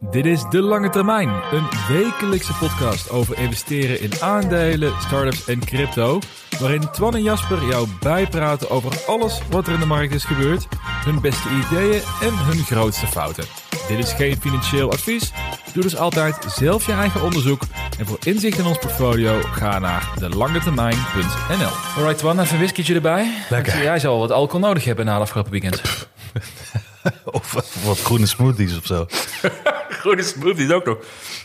Dit is De Lange Termijn, een wekelijkse podcast over investeren in aandelen, startups en crypto. Waarin Twan en Jasper jou bijpraten over alles wat er in de markt is gebeurd, hun beste ideeën en hun grootste fouten. Dit is geen financieel advies. Doe dus altijd zelf je eigen onderzoek. En voor inzicht in ons portfolio ga naar delangetermijn.nl. Alright Twan, even een whiskietje erbij. Lekker. Jij zal wat alcohol nodig hebben na het afgelopen weekend. Of wat groene smoothies of zo. Groene smoothies ook nog.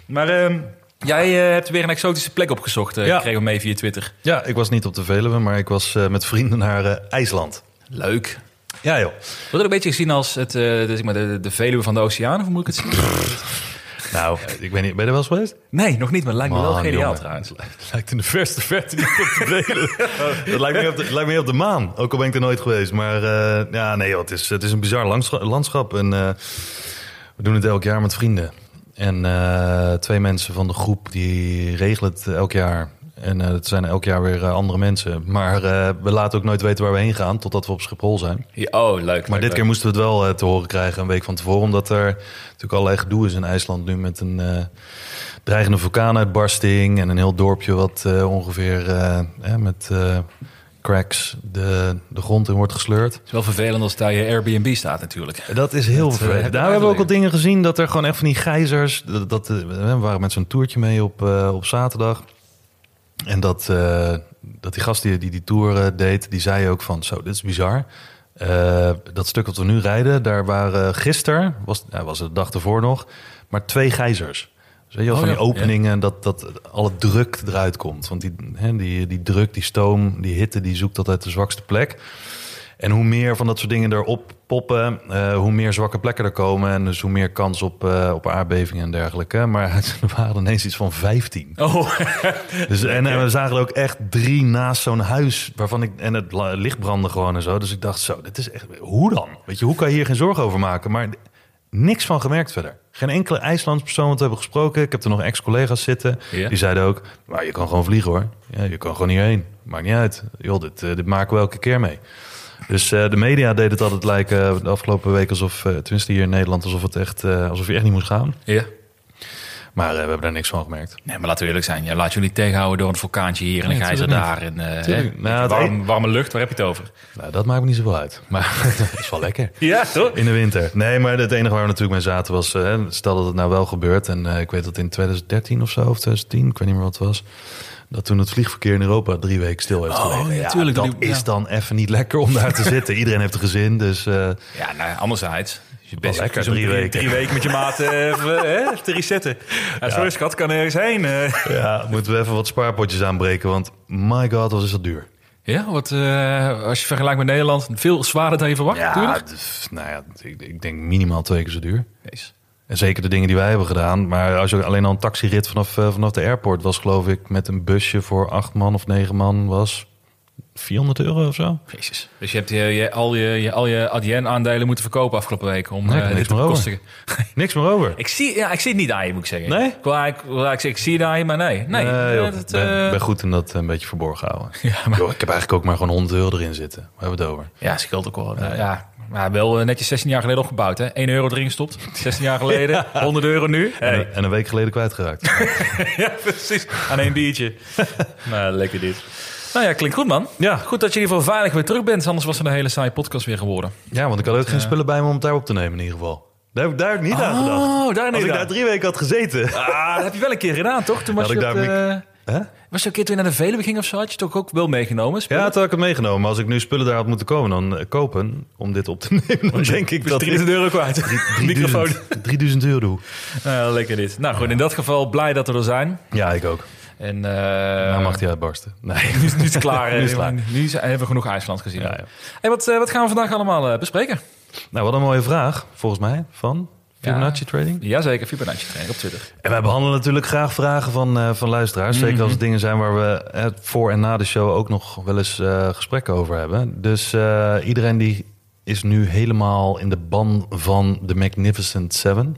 Maar ehm, jij eh, hebt weer een exotische plek opgezocht. eh Ja. kregen we mee via Twitter. Ja, ik was niet op de Veluwe, maar ik was eh, met vrienden naar IJsland. Leuk. Ja joh. Wordt het een beetje gezien als het, de, zeg maar, de, de Veluwe van de oceaan? Of moet ik het zien? Nou, ik weet niet, ben je er wel eens geweest? Nee, nog niet, maar het lijkt me wel geniaal jongen. trouwens. Het lijkt in de verste verte niet op de Veluwe. Dat lijkt meer op de, lijkt meer op de maan, ook al ben ik er nooit geweest. Maar ja, nee joh, het is, het is een bizar landscha- landschap. En we doen het elk jaar met vrienden. En eh, twee mensen van de groep die regelen het elk jaar. En eh, het zijn elk jaar weer eh, andere mensen. Maar we laten ook nooit weten waar we heen gaan, totdat we op Schiphol zijn. Ja, oh, leuk. Maar dit keer moesten we het wel te horen krijgen een week van tevoren. Omdat er natuurlijk allerlei gedoe is in IJsland nu met een dreigende vulkaanuitbarsting. En een heel dorpje wat ongeveer met cracks de, de grond in wordt gesleurd. Het is wel vervelend als daar je Airbnb staat natuurlijk. Dat is heel Dat, eh, vervelend. heb Daar hebben we ook al dingen gezien dat er gewoon echt van die gijzers. Dat, dat, eh, we waren met zo'n toertje mee op, eh, op zaterdag. En dat, dat die gast die die, die tour deed, die zei ook van zo, dit is bizar. Dat stuk wat we nu rijden, daar waren gisteren, was, was het de dag ervoor nog, maar twee gijzers. Dus weet je wel, Oh van ja, die openingen, dat, dat alle druk eruit komt. Want die, hè, die, die druk, die stoom, die hitte, die zoekt altijd de zwakste plek. En hoe meer van dat soort dingen erop poppen, eh, hoe meer zwakke plekken er komen. En dus hoe meer kans op, eh, op aardbevingen en dergelijke. Maar er waren ineens iets van 15. Oh, Dus, en, we zagen er ook echt drie naast zo'n huis. Waarvan ik, en het licht brandde gewoon en zo. Dus ik dacht zo, dit is echt... Hoe dan? Weet je, hoe kan je hier geen zorgen over maken? Maar niks van gemerkt verder. Geen enkele IJslands persoon wat we hebben gesproken. Ik heb er nog ex-collega's zitten. Die zeiden ook, maar je kan gewoon vliegen hoor. Ja, je kan gewoon hierheen. Maakt niet uit. Joh, dit, eh, dit maken we elke keer mee. Dus eh, de media deed het altijd lijken de afgelopen week alsof, eh, tenminste hier in Nederland, alsof het echt, eh, alsof je echt niet moest gaan. ja. Maar eh, we hebben daar niks van gemerkt. Nee, maar laten we eerlijk zijn. Je laat niet tegenhouden door een vulkaantje hier en een gijzer daar. En, eh, Tuurlijk. hè, Nou, het warm, warme lucht, waar heb je het over? Nou, dat maakt me niet zoveel uit. Maar dat is wel lekker. Ja, toch? In de winter. Nee, maar het enige waar we natuurlijk mee zaten was... eh, stel dat het nou wel gebeurt. En eh, ik weet dat in 2013 of zo, of 2010, ik weet niet meer wat het was... dat toen het vliegverkeer in Europa drie weken stil heeft Oh, gelegen. ja, tuurlijk, dat is ja. dan even niet lekker om daar te zitten. Iedereen heeft een gezin, dus... eh, Ja, nou, ja, anderzijds. Je best lekker, drie weken. Drie weken met je maat eh, even, hè, even te resetten. Ja, sorry schat, kan ergens heen. eh. ja, moeten we even wat spaarpotjes aanbreken. Want my god, wat is dat duur. Ja, wat, eh, als je vergelijkt met Nederland, veel zwaarder dan je verwacht Ja, natuurlijk. dus, nou ja, ik, ik denk minimaal twee keer zo duur. En zeker de dingen die wij hebben gedaan. Maar als je alleen al een taxirit vanaf, eh, vanaf de airport was, geloof ik, met een busje voor acht man of negen man was 400 euro of zo. Jezus. Dus je hebt je, je, al je, je, al je ADN-aandelen moeten verkopen afgelopen week om Nee, eh, niks meer over. Niks meer over. ik, zie, ja, ik zie het niet aan je, moet ik zeggen. Nee? Ik ik zeggen, ik zie het aan je, maar nee. Nee, Nee, joh, eh, ik dat, ben, eh, ben goed in dat een beetje verborgen houden. Ja, maar- ik heb eigenlijk ook maar gewoon 100 euro erin zitten. Waar hebben we het over? Ja, scheelt ook wel. Ja, ja. Maar wel eh, netjes 16 jaar geleden opgebouwd, hè? 1 euro erin gestopt. 16 jaar geleden, 100 euro nu. En, Hey. en een week geleden kwijtgeraakt. Ja, precies. Aan één biertje. nou, lekker dit. Nou ja, klinkt goed, man. Ja. Goed dat je in ieder geval veilig weer terug bent. Anders was het een hele saaie podcast weer geworden. ja, want ik had ook geen spullen bij me om het daar op te nemen in ieder geval. Daar heb ik, daar ik niet aan gedacht. Oh, daar Als niet ik aan. daar drie weken had gezeten. Ah, dat heb je wel een keer gedaan, toch? Toen was Had je ik op daar de- Hè? Was je een keer toen je naar de Veluwe ging of zo? Had je toch ook wel meegenomen? Ja, spullen? toen had ik het meegenomen. Maar als ik nu spullen daar had moeten komen, dan eh, kopen om dit op te nemen, dan denk ik dat 3000 euro kwijt. Microfoon. 3000, 3000 euro. Nou, lekker dit. Nou goed, in dat geval blij dat we er zijn. Ja, ik ook. En eh nou mag die uitbarsten. Nee. nu, is- het klaar. Nu is het hè. klaar. Nu hebben we genoeg IJsland gezien. Ja, ja. Hey, wat, eh, wat gaan we vandaag allemaal eh, bespreken? Nou, wat een mooie vraag, volgens mij, van Fibonacci Trading. Jazeker, Fibonacci trainer op Twitter. En wij behandelen natuurlijk graag vragen van, eh, van luisteraars. Zeker als het dingen zijn waar we eh, voor en na de show ook nog wel eens eh, gesprekken over hebben. Dus eh, iedereen die is nu helemaal in de ban van de Magnificent Seven.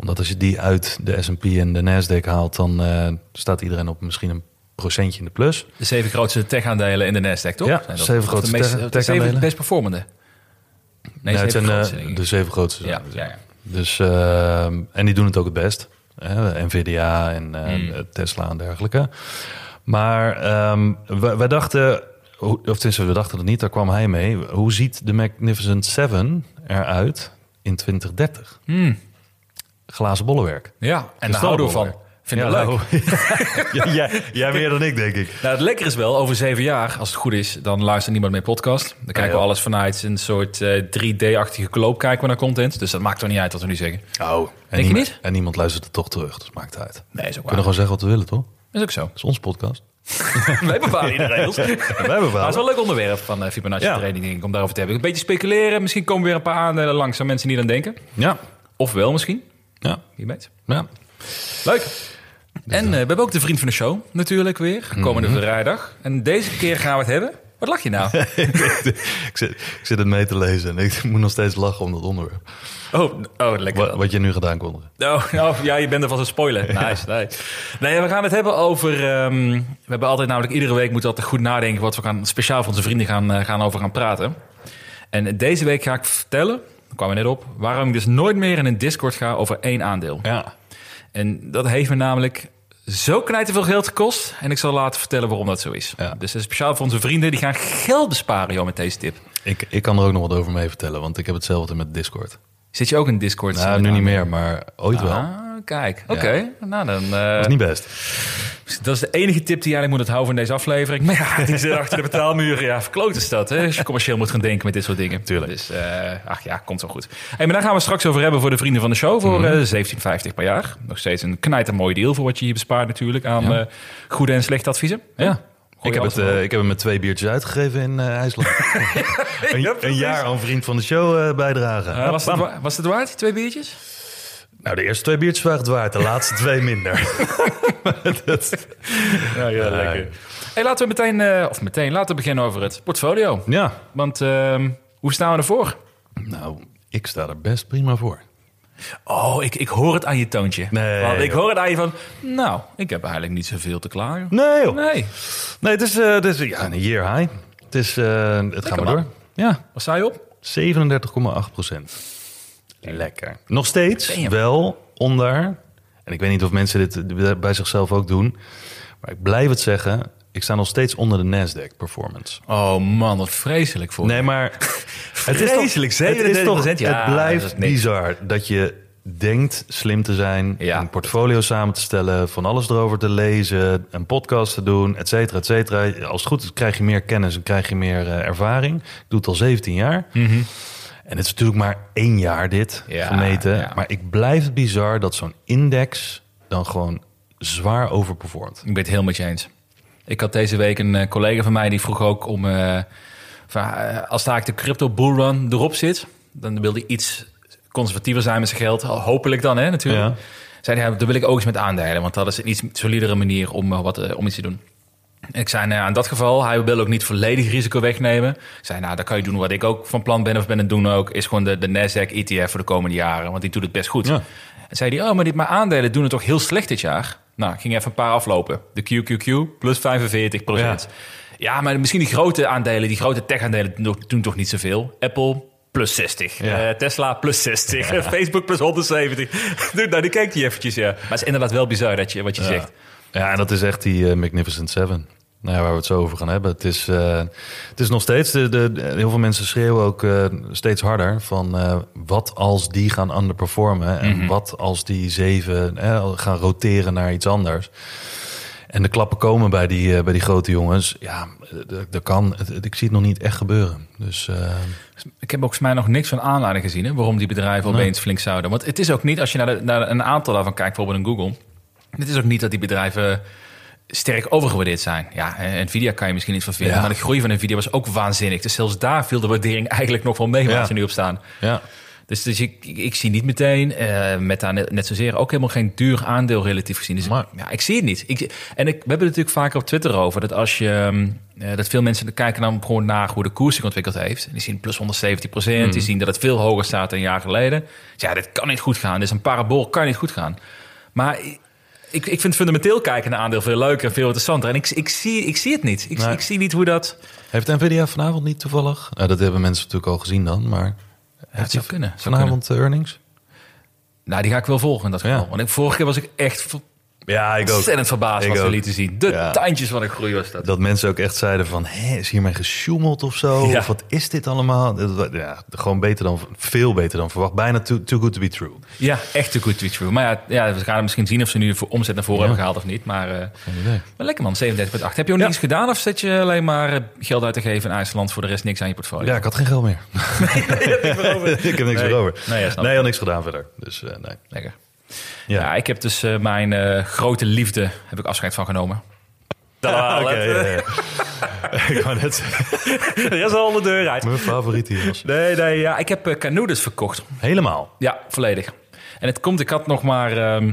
Omdat als je die uit de S&P en de Nasdaq haalt, dan eh, staat iedereen op misschien een procentje in de plus. De zeven grootste tech-aandelen in de Nasdaq, toch? Ja, Zijn dat- zeven grootste de meest, tech- de zeven best performende. Nee, Nee, het zeven zijn eh, grootste, de zeven grootste. Ja, ja, ja. Dus, eh, en die doen het ook het best. Hè? Nvidia en eh, Hmm. Tesla en dergelijke. Maar ehm, wij, wij dachten, of tenminste, we dachten het niet, daar kwam hij mee. Hoe ziet de Magnificent 7 eruit in 2030? Hmm. Glazen bollenwerk. Ja, en daar houden we van. Vind ik Ja, leuk. nou, ja, jij, meer dan ik, denk ik. Nou, het lekker is wel, over zeven jaar, als het goed is, dan luistert niemand meer podcast. Dan kijken we ja. alles vanuit een soort eh, 3D-achtige kloop kijken we naar content. Dus dat maakt toch niet uit wat we nu zeggen. Oh, en je niemand- niet? En niemand luistert het toch terug, dus maakt het uit. We Nee, is ook kunnen gewoon zeggen wat we willen, toch? Dat is ook zo. Dat is onze podcast. Wij bepalen de regels. Wij Maar het is bepalen. wel een leuk onderwerp van eh, Fibonacci Ja. training, denk ik, om daarover te hebben. Een beetje speculeren. Misschien komen weer een paar aandelen langs aan mensen die dan denken. Ja, Of wel misschien. Ja, Wie weet. ja. Leuk. En eh, we hebben ook de vriend van de show natuurlijk weer. Komende vrijdag. En deze keer gaan we het hebben. Wat lach je nou? ik, zit, ik zit het mee te lezen en ik moet nog steeds lachen om dat onderwerp. Oh, oh lekker. Wat, wat je nu gedaan kon. Oh, oh, ja, je bent er van een spoiler. Nice, nee. Nee, we gaan het hebben over... ehm, we hebben altijd namelijk iedere week moeten altijd goed nadenken... wat we gaan, speciaal voor onze vrienden gaan, eh, gaan over gaan praten. En deze week ga ik vertellen, daar kwamen we net op... waarom ik dus nooit meer in een Discord ga over één aandeel. Ja. En dat heeft me namelijk zo knijten veel geld gekost. En ik zal later vertellen waarom dat zo is. Ja. Dus dat is speciaal voor onze vrienden. Die gaan geld besparen, joh, met deze tip. Ik, ik kan er ook nog wat over mee vertellen, want ik heb hetzelfde met Discord. Zit je ook in Discord? Nou, nu niet meer, maar ooit wel. Kijk. Oké. Nou, dan... eh, Dat is niet best. Dat is de enige tip die eigenlijk moet onthouden van deze aflevering. Maar ja, die zit achter de betaalmuren. Ja, verkloot is dat, hè? Als je commercieel moet gaan denken met dit soort dingen. Tuurlijk. Dus, eh, ach ja, komt zo goed. Hey, maar daar gaan we straks over hebben voor de vrienden van de show. Voor eh 17,50 per jaar. Nog steeds een knijter mooi deal voor wat je hier bespaart natuurlijk. Aan eh, goede en slechte adviezen. Ja. Ik heb, het, wel. eh, ik heb hem met twee biertjes uitgegeven in eh, IJsland. een, Ja, een precies. jaar aan vriend van de show eh, bijdragen. Eh, was, het, was het waard, twee biertjes? Nou, de eerste twee biertjes waren het waard, de laatste twee minder. Dat- Ja, ja, lekker. Hey, laten we meteen, eh, of meteen, laten we beginnen over het portfolio. ja, Want ehm, hoe staan we ervoor? nou, ik sta er best prima voor. Oh, ik, ik hoor het aan je toontje. Nee, Want ik hoor het aan je van... Nou, ik heb eigenlijk niet zoveel te klagen. Nee, joh. Nee. Nee, het is, eh, het is ja, een year high. Het, is, eh, het gaat maar man. door. Ja, Wat sta je op? 37,8 procent. Lekker. Nog steeds wel onder... En ik weet niet of mensen dit bij zichzelf ook doen. Maar ik blijf het zeggen. Ik sta nog steeds onder de Nasdaq performance. Oh man, wat vreselijk voor Nee, maar... het is toch, Vreselijk, het, is toch, 37%, ja, het dat blijft bizar dat je denkt slim te zijn, Ja. een portfolio samen te stellen, van alles erover te lezen, een podcast te doen, et cetera, et cetera. Als het goed is, krijg je meer kennis en krijg je meer eh, ervaring. Ik doe het al 17 jaar. En het is natuurlijk maar één jaar dit. Ja, gemeten. ja. Maar ik blijf het bizar dat zo'n index dan gewoon zwaar overperformt. Ik ben het heel met je eens. Ik had deze week een eh, collega van mij die vroeg ook om... eh, van, eh, als daar de crypto bullrun erop zit... dan wil hij iets conservatiever zijn met zijn geld. Hopelijk dan, hè, natuurlijk. Ja. Zei hij, dat wil ik ook eens met aandelen. Want dat is een iets solidere manier om, wat, om iets te doen. Ik zei, nou ja, in dat geval, hij wil ook niet volledig risico wegnemen. Ik zei, nou, dan kan je doen wat ik ook van plan ben of ben het doen ook. Is gewoon de, de Nasdaq ETF voor de komende jaren. Want die doet het best goed. Ja. En zei hij, oh, maar, dit, maar aandelen doen het toch heel slecht dit jaar? Nou, ik ging even een paar aflopen. De QQQ plus 45 procent. Ja. maar misschien die grote aandelen, die grote tech-aandelen doen, doen toch niet zoveel? Apple plus 60. Ja. Eh, Tesla plus 60. Facebook plus 170. Dude, nou, die kijkt hij eventjes, ja. Maar het is inderdaad wel bizar dat je, wat je zegt. Ja, en dat is echt die eh, Magnificent Seven. Nou ja, waar we het zo over gaan hebben. Het is, eh, het is nog steeds, de, de, heel veel mensen schreeuwen ook eh, steeds harder van wat als die gaan underperformen en wat als die zeven gaan roteren naar iets anders. En de klappen komen bij die, bij die grote jongens. Ja, dat- kan. Ik zie het nog niet echt gebeuren. Dus Ik heb volgens mij nog niks van aanleiding gezien hè, waarom die bedrijven Nee. opeens flink zouden. Want het is ook niet, als je naar, de, naar een aantal daarvan kijkt, bijvoorbeeld in Google. Het is ook niet dat die bedrijven sterk overgewaardeerd zijn. Ja, en Nvidia kan je misschien niet van vinden. Ja. Maar de groei van Nvidia was ook waanzinnig. Dus zelfs daar viel de waardering eigenlijk nog wel mee waar Ja. ze nu op staan. ja, Dus, dus ik, ik, ik zie niet meteen, eh, met daar net, net zozeer, ook helemaal geen duur aandeel relatief gezien. Dus Maar- ja, ik zie het niet. Ik, en ik, we hebben het natuurlijk vaker op Twitter over, dat als je, ehm, eh, dat veel mensen kijken dan gewoon naar hoe de koers zich ontwikkeld heeft. En die zien plus 170 procent, Hmm. die zien dat het veel hoger staat dan een jaar geleden. Dus ja, dit kan niet goed gaan. Dit is een parabool, kan niet goed gaan. Maar ik, ik vind fundamenteel kijken naar aandeel veel leuker en veel interessanter. En ik, ik, zie, ik zie het niet. Ik, Nee. ik zie niet hoe dat... heeft Nvidia vanavond niet toevallig? Nou, dat hebben mensen natuurlijk al gezien dan, maar heeft zou kunnen, zou vanavond eh, earnings? Nou, die ga ik wel volgen in dat geval. Ja. Want ik, vorige keer was ik echt Ja, ik ook. ontzettend verbaasd Ik wat ze ook. lieten zien. De Ja. tandjes van een groei was dat. Dat mensen ook echt zeiden van, hé, is hiermee gesjoemeld of zo? Ja. Of wat is dit allemaal? Ja, gewoon beter dan, veel beter dan verwacht. Bijna too, too good to be true. Ja, echt een good to be true. Maar ja, ja, we gaan misschien zien of ze nu de omzet naar voren hebben gehaald of niet. Maar, idee. maar lekker man, 37,8. Heb je ook niks gedaan of zet je alleen maar eh, geld uit te geven in IJsland voor de rest niks aan je portfolio? Ja, ik had geen geld meer. ik heb niks Nee. meer over. Nee, ja, snap nee, ik. had niks gedaan verder. Dus eh, nee. Lekker. Ja. Ja. ik heb dus eh, mijn eh, grote liefde, heb ik afscheid van genomen. Ah, oké, ja, ja. ik wou net zeggen, Dat is al de deur uit. mijn favoriet hier was. Nee, nee, ja, ik heb uh, canoe dus verkocht. Helemaal. Ja, volledig. En het komt, ik had nog maar, ehm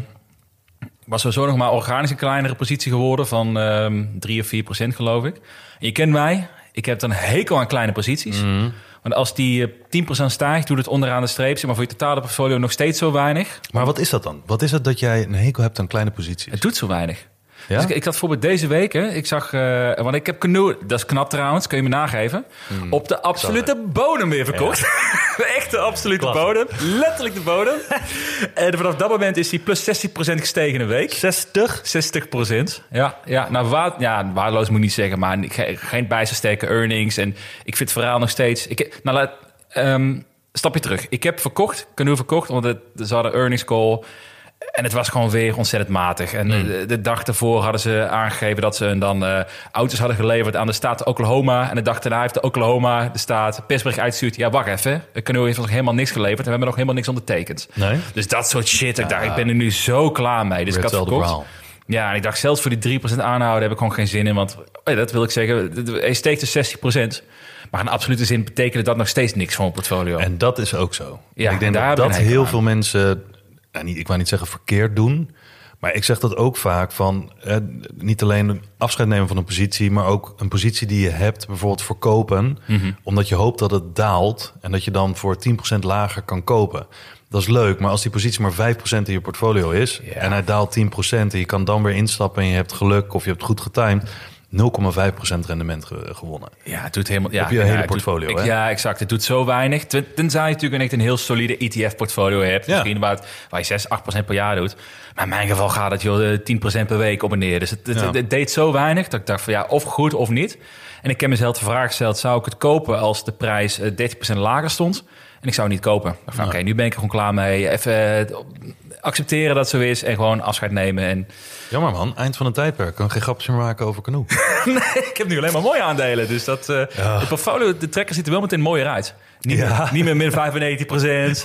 was sowieso nog maar organisch een kleinere positie geworden van ehm 3 of 4 procent geloof ik. En je kent mij, ik heb dan een hekel aan kleine posities. Want als die eh, 10 procent stijgt, doet het onderaan de streep, zeg maar voor je totale portfolio nog steeds zo weinig. Maar wat is dat dan? Wat is het dat jij een hekel hebt aan kleine posities? Het doet zo weinig. Ja? Dus ik, ik had bijvoorbeeld deze week, hè, ik zag, eh, want ik heb canoe, dat is knap trouwens, kun je me nageven, op de absolute bodem weer verkocht. Echt de absolute Klasse. bodem, letterlijk de bodem. en vanaf dat moment is die plus 60% gestegen in een week. 60? 60% Ja, ja, nou, wa ja, waardeloos moet ik niet zeggen, maar ge- geen bijstersterke earnings. En ik vind het verhaal nog steeds. Ik, nou, laat, ehm, stapje terug. Ik heb verkocht, canoe verkocht, want het, ze hadden earnings call. En het was gewoon weer ontzettend matig. En de, de dag ervoor hadden ze aangegeven dat ze dan eh, auto's hadden geleverd aan de staat Oklahoma. En de dag daarna heeft de Oklahoma, de staat, persbericht uitgestuurd. Ja, wacht even. De canoe heeft nog helemaal niks geleverd. En we hebben nog helemaal niks ondertekend. Nee? Dus dat soort shit. Ik dacht, ik ben er nu zo klaar mee. Dus ik had verkocht. Ja, en ik dacht zelfs voor die 3% aanhouden heb ik gewoon geen zin in. Want eh, dat wil ik zeggen, hij steekt dus 60%. Maar in absolute zin betekende dat nog steeds niks voor mijn portfolio. En dat is ook zo. Ja, ik denk dat dat een heel aan. veel mensen, nou, niet, ik wou niet zeggen verkeerd doen, maar ik zeg dat ook vaak van eh, niet alleen afscheid nemen van een positie, maar ook een positie die je hebt, bijvoorbeeld verkopen, Mhm. omdat je hoopt dat het daalt en dat je dan voor 10% lager kan kopen. Dat is leuk, maar als die positie maar 5% in je portfolio is Ja. en hij daalt 10% en je kan dan weer instappen en je hebt geluk of je hebt goed getimed, 0,5% rendement ge- gewonnen. Ja, het doet helemaal... Ja, Op je ja, hele doet- portfolio, ik-? Ja, exact. Het doet zo weinig. Ten- Tenzij je natuurlijk echt een heel solide ETF-portfolio hebt. Ja. Misschien waar, het, waar je 6, 8% per jaar doet. Maar in mijn geval gaat het joh, eh, 10% per week op en neer. Dus het, het, deed zo weinig dat ik dacht van ja, of goed of niet. En ik heb mezelf de vraag gesteld, zou ik het kopen als de prijs eh, 30% lager stond? En ik zou het niet kopen. Oké, nu ben ik er gewoon klaar mee. Even eh, accepteren dat het zo is en gewoon afscheid nemen. En Jammer man, eind van een tijdperk. Kan geen grapje meer maken over canoe. ik heb nu alleen maar mooie aandelen. Dus dat, eh, de portfolio, de trekker ziet er wel meteen mooier uit. Niet, Ja. meer, niet meer min 95 procent.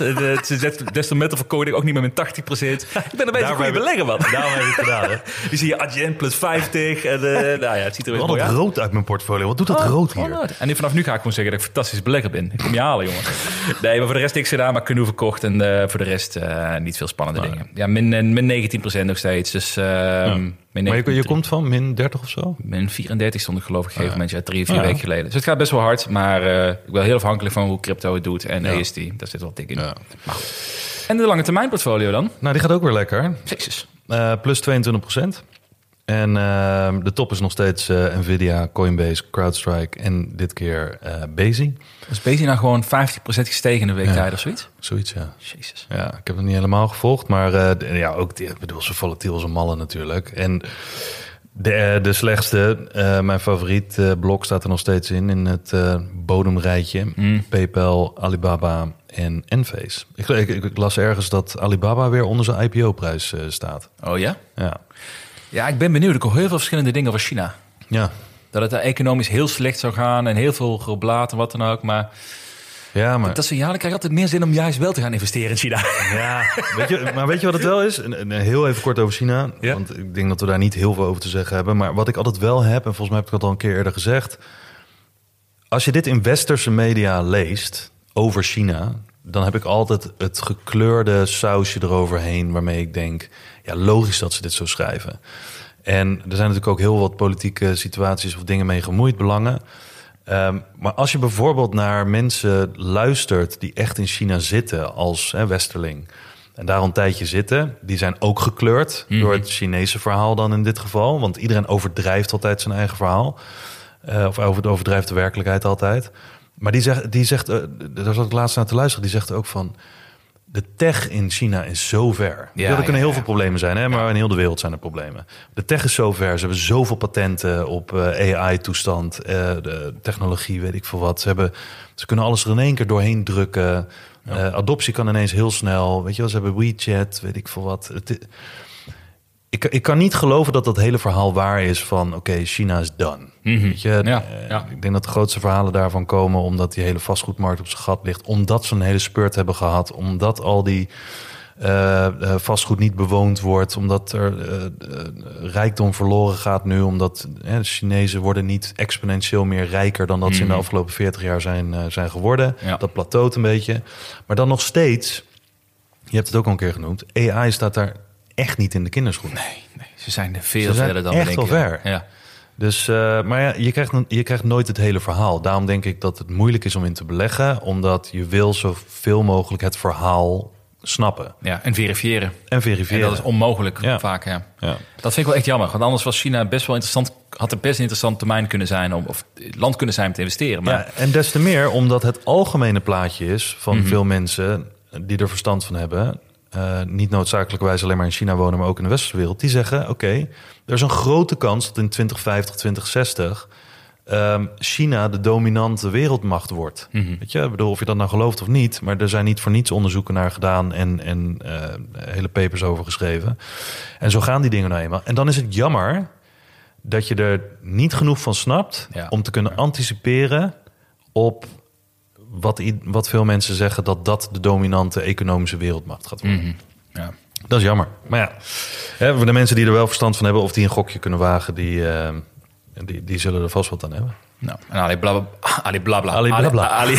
Is des- te metal ook niet meer min 80 procent. Ik ben een beetje goede belegger, man. Daarom heb ik het gedaan. Hè? Die zie je Adyen plus 50. En, eh, nou ja, het ziet er weer Wat mooi uit. rood uit mijn portfolio. Wat doet dat rood Oh, hier? nou, En vanaf nu ga ik gewoon zeggen dat ik fantastisch belegger ben. Ik kom je halen, jongen. Nee, maar voor de rest niks gedaan, maar canoe verkocht. En eh, voor de rest eh, niet veel spannende dingen. Ja, min, eh, min 19% nog steeds. Dus eh, min Maar je, 19. je komt van min 30 of zo? Min 34 stond ik geloof ik gegeven moment, ja, drie of vier Ja. weken geleden. Dus het gaat best wel hard, maar eh, ik ben heel afhankelijk van hoe crypto het doet. En Ja. EST, daar zit wel dik in. Ja. Maar goed. En de lange termijn portfolio dan? Nou, die gaat ook weer lekker. Jezus. Eh, plus 22 procent. En eh, de top is nog steeds eh, Nvidia, Coinbase, CrowdStrike en dit keer eh Bezi. Dus Bezi nou gewoon 50% gestegen in de week Ja. tijd of zoiets? Zoiets, ja. Jezus. Ja, ik heb het niet helemaal gevolgd, maar eh, ja, ook die, ik bedoel, zo volatiel als een malle natuurlijk. En de, de slechtste, mijn favoriet blok staat er nog steeds in, in het bodemrijtje. Mm. PayPal, Alibaba en Enphase. Ik, ik, ik las ergens dat Alibaba weer onder zijn IPO-prijs staat. Oh ja? Ja. Ja, ik ben benieuwd. Ik hoor heel veel verschillende dingen over China. Ja. Dat het daar economisch heel slecht zou gaan en heel veel geblaat en wat dan ook. Maar Ja, maar, dat dan krijg je altijd meer zin om juist wel te gaan investeren in China. ja, weet je, maar weet je wat het wel is? Heel even kort over China. Ja. Want ik denk dat we daar niet heel veel over te zeggen hebben. Maar wat ik altijd wel heb, en volgens mij heb ik dat al een keer eerder gezegd. Als je dit in westerse media leest over China, dan heb ik altijd het gekleurde sausje eroverheen waarmee ik denk, ja, logisch dat ze dit zo schrijven. En er zijn natuurlijk ook heel wat politieke situaties of dingen mee gemoeid, belangen. Ehm, maar als je bijvoorbeeld naar mensen luistert die echt in China zitten als hè, westerling en daar een tijdje zitten, die zijn ook gekleurd door het Chinese verhaal dan in dit geval, want iedereen overdrijft altijd zijn eigen verhaal. Eh, of over, overdrijft de werkelijkheid altijd. Maar die zegt, die zegt eh, daar zat ik laatst naar te luisteren, die zegt ook van... de tech in China is zo ver. Ja, er kunnen ja, heel ja. veel problemen zijn, hè? maar in heel de wereld zijn er problemen. De tech is zo ver. Ze hebben zoveel patenten op eh, AI-toestand, eh, de technologie, weet ik veel wat. Ze, hebben, ze kunnen alles er in één keer doorheen drukken. Adoptie kan ineens heel snel. Weet je wel, ze hebben WeChat, weet ik veel wat. Het, ik, ik kan niet geloven dat dat hele verhaal waar is van... oké, China is done. Weet je, Mhm. Ja, eh, ja. Ik denk dat de grootste verhalen daarvan komen... omdat die hele vastgoedmarkt op zijn gat ligt. Omdat ze een hele spurt hebben gehad. Omdat al die eh, eh, vastgoed niet bewoond wordt. Omdat er rijkdom verloren gaat nu. Omdat de Chinezen worden niet exponentieel meer rijker... dan dat ze in de afgelopen 40 jaar zijn, zijn geworden. Mhm. Ja. Dat plateaut een beetje. Maar dan nog steeds... Je hebt het ook al een keer genoemd. AI staat daar echt niet in de kinderschoenen. Nee, nee, ze zijn er veel Ze zijn verder dan we echt wel denken. ver. Ja. Dus, eh, maar ja, je krijgt, je krijgt nooit het hele verhaal. Daarom denk ik dat het moeilijk is om in te beleggen, omdat je wil zoveel mogelijk het verhaal snappen ja, en verifiëren. en En verifiëren. dat is onmogelijk Ja. vaak, ja. ja. Dat vind ik wel echt jammer. Want anders was China best wel interessant. Had het best een interessant termijn kunnen zijn. Om, of land kunnen zijn om te investeren. Maar ja, en des te meer omdat het algemene plaatje is van Mhm. veel mensen die er verstand van hebben. Eh, niet noodzakelijkerwijs alleen maar in China wonen, maar ook in de westerse wereld. Die zeggen: Oké, er is een grote kans dat in 2050, 2060 ehm, China de dominante wereldmacht wordt. Mhm. Weet je, ik bedoel, of je dat nou gelooft of niet, maar er zijn niet voor niets onderzoeken naar gedaan en, en eh, hele papers over geschreven. En zo gaan die dingen nou eenmaal. En dan is het jammer dat je er niet genoeg van snapt Ja. om te kunnen anticiperen op wat, wat veel mensen zeggen dat dat de dominante economische wereldmacht gaat worden. Mhm. ja. Dat is jammer. Maar ja, hè, voor de mensen die er wel verstand van hebben of die een gokje kunnen wagen, die, eh, die, die zullen er vast wat aan hebben. Nou, en Alibaba, Alibaba, Alibaba. Ali,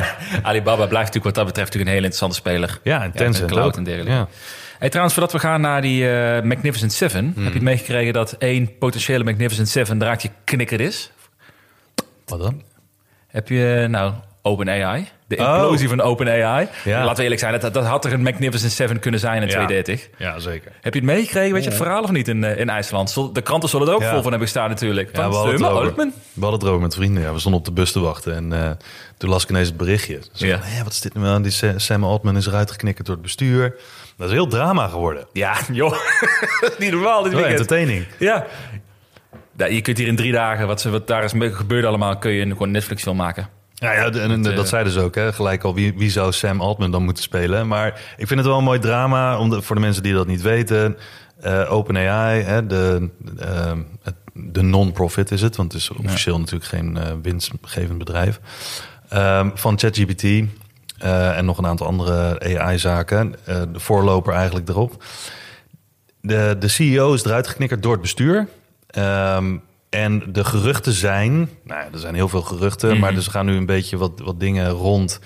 Alibaba blijft natuurlijk wat dat betreft natuurlijk een hele interessante speler. Ja, en cloud en dergelijke. Ja. Hey, trouwens, voordat we gaan naar die eh, Magnificent Seven, Hmm. heb je het meegekregen dat één potentiële Magnificent Seven draadje knikker is? Wat dan? Heb je nou OpenAI? De Oh. implosie van OpenAI. Ja. Laten we eerlijk zijn, dat, dat had er een Magnificent Seven kunnen zijn in Ja. 2030. Ja, zeker. Heb je het meegekregen? Weet je het verhaal of niet in, eh, in IJsland? De kranten zullen er ook Ja. vol van hebben gestaan natuurlijk. Ja, we hadden, we hadden het erover met vrienden. Ja. We stonden op de bus te wachten en eh, toen las ik ineens het berichtje. Zo Ja. van, "Hé, wat is dit nou aan? Die Sa- Sam Altman is eruit geknikkerd door het bestuur. Dat is heel drama geworden. Ja, joh. niet normaal dit weekend. entertaining. Ja. ja. Je kunt hier in drie dagen, wat, ze- wat daar is gebeurd allemaal, kun je gewoon een Netflix film maken. Ja, ja en, en eh, dat zeiden ze ook, hè? gelijk al. Wie, wie zou Sam Altman dan moeten spelen? Maar ik vind het wel een mooi drama om de, voor de mensen die dat niet weten. eh OpenAI, hè, de, ehm, de non-profit is het, want het is officieel natuurlijk geen eh, winstgevend bedrijf. Ehm, van ChatGPT en nog een aantal andere AI-zaken. de voorloper eigenlijk erop. De, de CEO is eruit geknikkerd door het bestuur. Ehm, en de geruchten zijn, nou ja, er zijn heel veel geruchten, maar er gaan nu een beetje wat, wat dingen rond.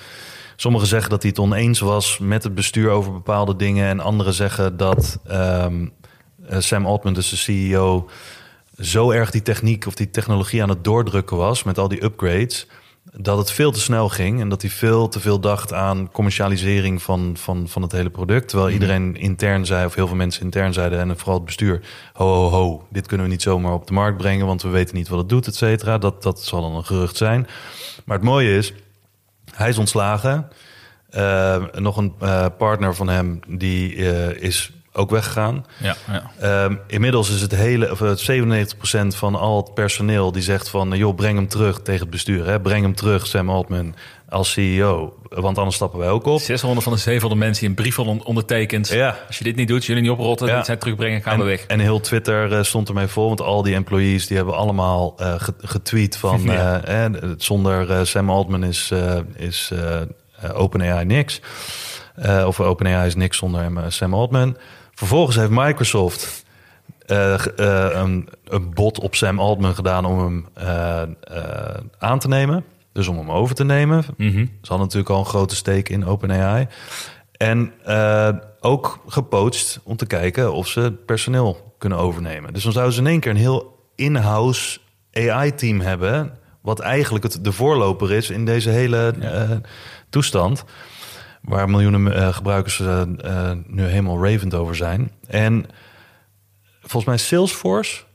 Sommigen zeggen dat hij het oneens was met het bestuur over bepaalde dingen. En anderen zeggen dat ehm, eh, Sam Altman, dus de CEO, zo erg die techniek of die technologie aan het doordrukken was met al die upgrades. Dat het veel te snel ging en dat hij veel te veel dacht aan commercialisering van, van, van het hele product. Terwijl iedereen intern zei, of heel veel mensen intern zeiden, en vooral het bestuur: ho, ho, ho, dit kunnen we niet zomaar op de markt brengen, want we weten niet wat het doet, et cetera. Dat, dat zal dan een gerucht zijn. Maar het mooie is, hij is ontslagen. Eh, nog een eh, partner van hem, die eh, is ook weggegaan. Ja, ja. Ehm, inmiddels is het hele, of het 97% van al het personeel die zegt van, joh, breng hem terug tegen het bestuur. Hè? Breng hem terug, Sam Altman, als CEO. Want anders stappen wij ook op. 600 van de 700 mensen die een brief ondertekend. Ja. Als je dit niet doet, jullie niet oprotten, Ja. dit zijn terugbrengen, gaan En, we weg. en heel Twitter eh, stond ermee vol, want al die employees die hebben allemaal eh, ge- getweet van, Ja. eh, eh, zonder eh, Sam Altman is, eh, is eh, eh, OpenAI niks. Eh, of OpenAI is niks zonder hem, eh, Sam Altman. Vervolgens heeft Microsoft eh, eh, een, een bot op Sam Altman gedaan om hem eh, aan te nemen. Dus om hem over te nemen. Mhm. Ze hadden natuurlijk al een grote steek in OpenAI. En ook gepoacht om te kijken of ze personeel kunnen overnemen. Dus dan zouden ze in één keer een heel in-house AI-team hebben... wat eigenlijk het, de voorloper is in deze hele eh, toestand... waar miljoenen eh, gebruikers eh, eh, nu helemaal ravend over zijn. En volgens mij Salesforce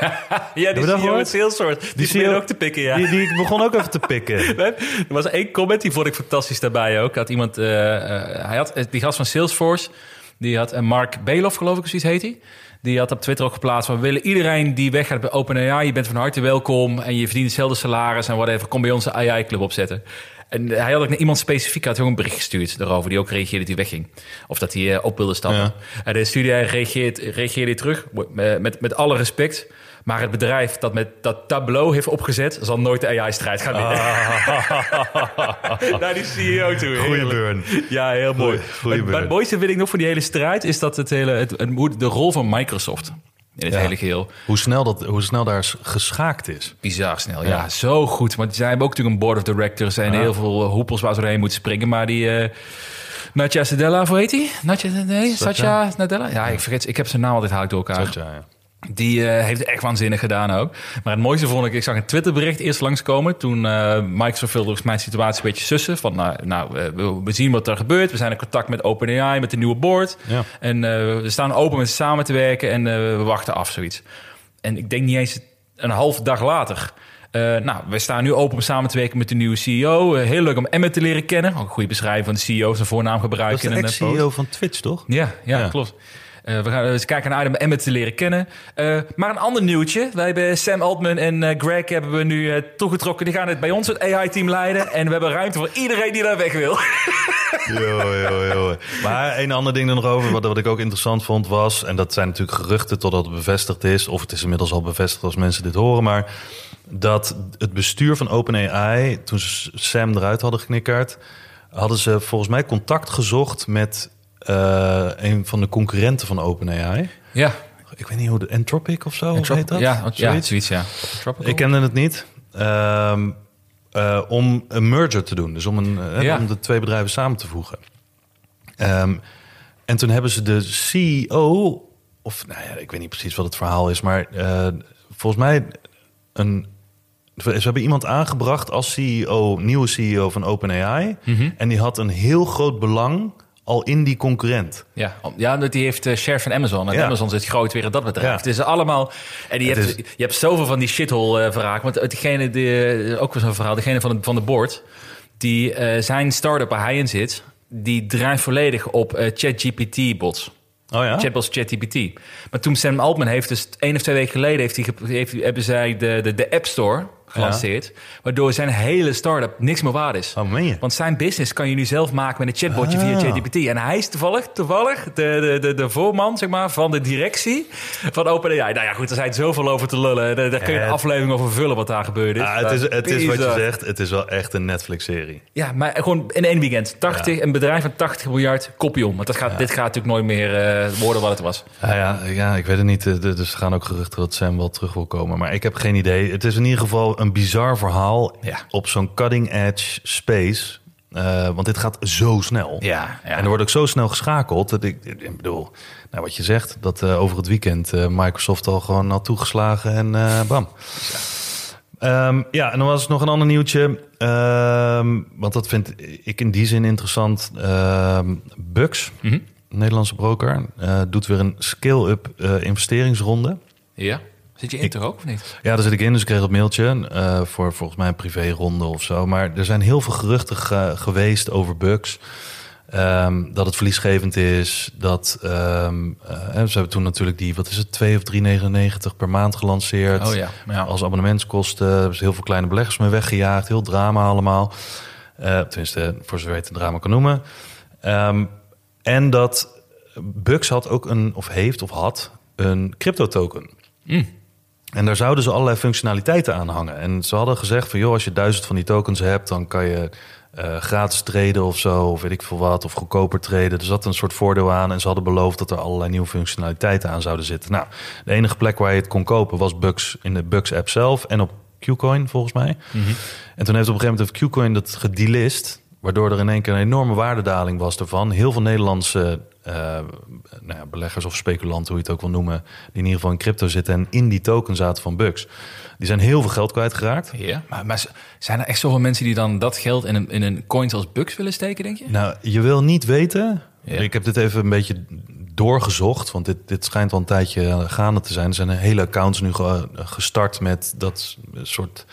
Ja, die CEO met Salesforce. Die, die CEO ook te pikken, ja. Die, die begon ook even te pikken. Er was één comment, die vond ik fantastisch daarbij ook. Had iemand, hij had, die gast van Salesforce, die had, en Mark Beloff geloof ik, of zoiets heet hij. Die had op Twitter ook geplaatst van... we willen iedereen die weggaat bij OpenAI... je bent van harte welkom en je verdient hetzelfde salaris... en whatever, kom bij onze AI-club opzetten. En hij had ook naar iemand specifiek had ook een bericht gestuurd daarover... die ook reageerde dat hij wegging. Of dat hij eh, op wilde stappen. Ja. En de studie reageert, reageerde terug met, met, met alle respect... Maar het bedrijf dat met dat Tableau heeft opgezet... zal nooit de AI-strijd gaan winnen. Naar die CEO toe. Goeie burn. Ja, heel mooi. Goeie- goeie maar, maar het mooiste vind ik nog van die hele strijd... is dat het hele, het, het- de rol van Microsoft in het Ja. hele geheel... Hoe snel, dat, hoe snel daar geschaakt is. Bizar snel, ja. Ja. Zo goed. Want zij hebben ook natuurlijk een board of directors... en Ja. heel veel eh, hoepels waar ze doorheen moeten springen. Maar die... eh Natja Sadella, hoe heet die? Natja, nee, Satya Nadella? Ja, ik vergeet, ik heb zijn naam altijd haak door elkaar. Satya, ja. Die eh, heeft het echt waanzinnig gedaan ook. Maar het mooiste vond ik, ik zag een Twitterbericht eerst langskomen. Toen eh Microsoft wilde volgens mijn situatie een beetje sussen. Van nou, nou eh, we, zien wat er gebeurt. We zijn in contact met OpenAI, met de nieuwe board. Ja. En we staan open met samen te werken en we wachten af, zoiets. En ik denk niet eens een half dag later. nou, we staan nu open om samen te werken met de nieuwe CEO. Heel leuk om Emmet te leren kennen. Ook een goede beschrijving van de CEO, zijn voornaam Dat gebruiken. is de ex-CEO van Twitch, toch? Ja, ja, Ja. klopt. Eh, we gaan eens kijken naar om Emmet te leren kennen. Eh, maar een ander nieuwtje. Wij hebben Sam Altman en eh, Greg hebben we nu eh, toegetrokken. Die gaan het bij ons het AI-team leiden. En we hebben ruimte voor iedereen die daar weg wil. Maar een ander ding er nog over, wat, wat ik ook interessant vond, was... en dat zijn natuurlijk geruchten totdat het bevestigd is... of het is inmiddels al bevestigd als mensen dit horen... maar dat het bestuur van OpenAI, toen ze Sam eruit hadden geknikkerd... hadden ze volgens mij contact gezocht met eh, een van de concurrenten van OpenAI. Ja, Ik weet niet hoe de Entropic of zo heet dat? Ja, ja, Zoiets? ja. Ik kende het niet. Ehm, eh, om een merger te doen. Dus om, een, eh, Ja. om de twee bedrijven samen te voegen. Ehm, en toen hebben ze de CEO... Of nou ja, ik weet niet precies wat het verhaal is. Maar volgens mij... Een, ze hebben iemand aangebracht als CEO, nieuwe CEO van OpenAI. Mhm. En die had een heel groot belang al in die concurrent. Ja, ja, die heeft eh, share van Amazon. En Ja. Amazon zit groot weer in dat bedrijf. Ja. Het is allemaal... En die hebt, is- je hebt zoveel van die shithole eh verraken. Want degene, die, ook weer zo'n verhaal, degene van de, van de board... die eh, zijn start-up waar hij in zit... die drijft volledig op eh, ChatGPT-bots. Oh ja? Chatbots ChatGPT. Maar toen Sam Altman heeft dus één of twee weken geleden... Heeft hij, heeft, hebben zij de, de, de App Store gelanceerd... waardoor zijn hele start-up niks meer waard is. Oh, meen? Want zijn business kan je nu zelf maken met een chatbotje via Ah. ChatGPT. En hij is toevallig, toevallig de, de, de, de voorman zeg maar, van de directie van OpenAI. Nou ja, goed, er zijn zoveel over te lullen. Daar, daar kun je een aflevering over vullen wat daar gebeurd is. Ah, het, is, het is wat je zegt. Het is wel echt een Netflix-serie. Ja, maar gewoon in één weekend. 80, Een bedrijf van 80 miljard, kopje om. Want dat gaat, dit gaat natuurlijk nooit meer eh, worden wat het was. Ja, ja, ja, ik weet het niet. Eh, Dus er gaan ook geruchten dat Sam wel terug wil komen. Maar ik heb geen idee. Het is in ieder geval een bizar verhaal Ja. op zo'n cutting edge space. Eh, want dit gaat zo snel. Ja, ja. En er wordt ook zo snel geschakeld. Dat ik, ik bedoel, nou, wat je zegt, dat eh, over het weekend eh, Microsoft al gewoon had toegeslagen en bam. Ehm, ja, en dan was er nog een ander nieuwtje. Ehm, want dat vind ik in die zin interessant. Ehm Bux, Mhm. Nederlandse broker, doet weer een scale-up investeringsronde. Ja? Zit je in toch ook of niet? Ja, daar zit ik in, dus ik kreeg dat mailtje eh, voor volgens mij een privéronde of zo. Maar er zijn heel veel geruchten ge- geweest over bugs. Ehm, dat het verliesgevend is. Dat ehm, eh, ze hebben toen natuurlijk die, wat is het, 2 of 3,99 per maand gelanceerd. Oh ja, ja. Als abonnementskosten. Er ze heel veel kleine beleggers mee weggejaagd. Heel drama allemaal. Eh, tenminste, voor zover je het een drama kan noemen. Ehm, en dat Bux had ook een, of heeft of had, een crypto token. Mm. En daar zouden ze allerlei functionaliteiten aan hangen. En ze hadden gezegd van, joh, als je duizend van die tokens hebt, dan kan je eh, gratis treden of zo, of weet ik veel wat, of goedkoper treden. Er zat een soort voordeel aan en ze hadden beloofd dat er allerlei nieuwe functionaliteiten aan zouden zitten. Nou, de enige plek waar je het kon kopen was Bux in de Bux app zelf en op Qcoin volgens mij. En toen heeft op een gegeven moment Qcoin dat gedelist, waardoor er in één keer een enorme waardedaling was ervan. Heel veel Nederlandse eh, nou ja, beleggers of speculanten, hoe je het ook wil noemen, die in ieder geval in crypto zitten en in die token zaten van Bux. Die zijn heel veel geld kwijtgeraakt. Ja. Maar, maar zijn er echt zoveel mensen die dan dat geld in een, in een coin als Bucks willen steken, denk je? Nou, je wil niet weten. Ja. Ik heb dit even een beetje doorgezocht. Want dit, dit schijnt al een tijdje gaande te zijn. Er zijn hele accounts nu ge- gestart met dat soort...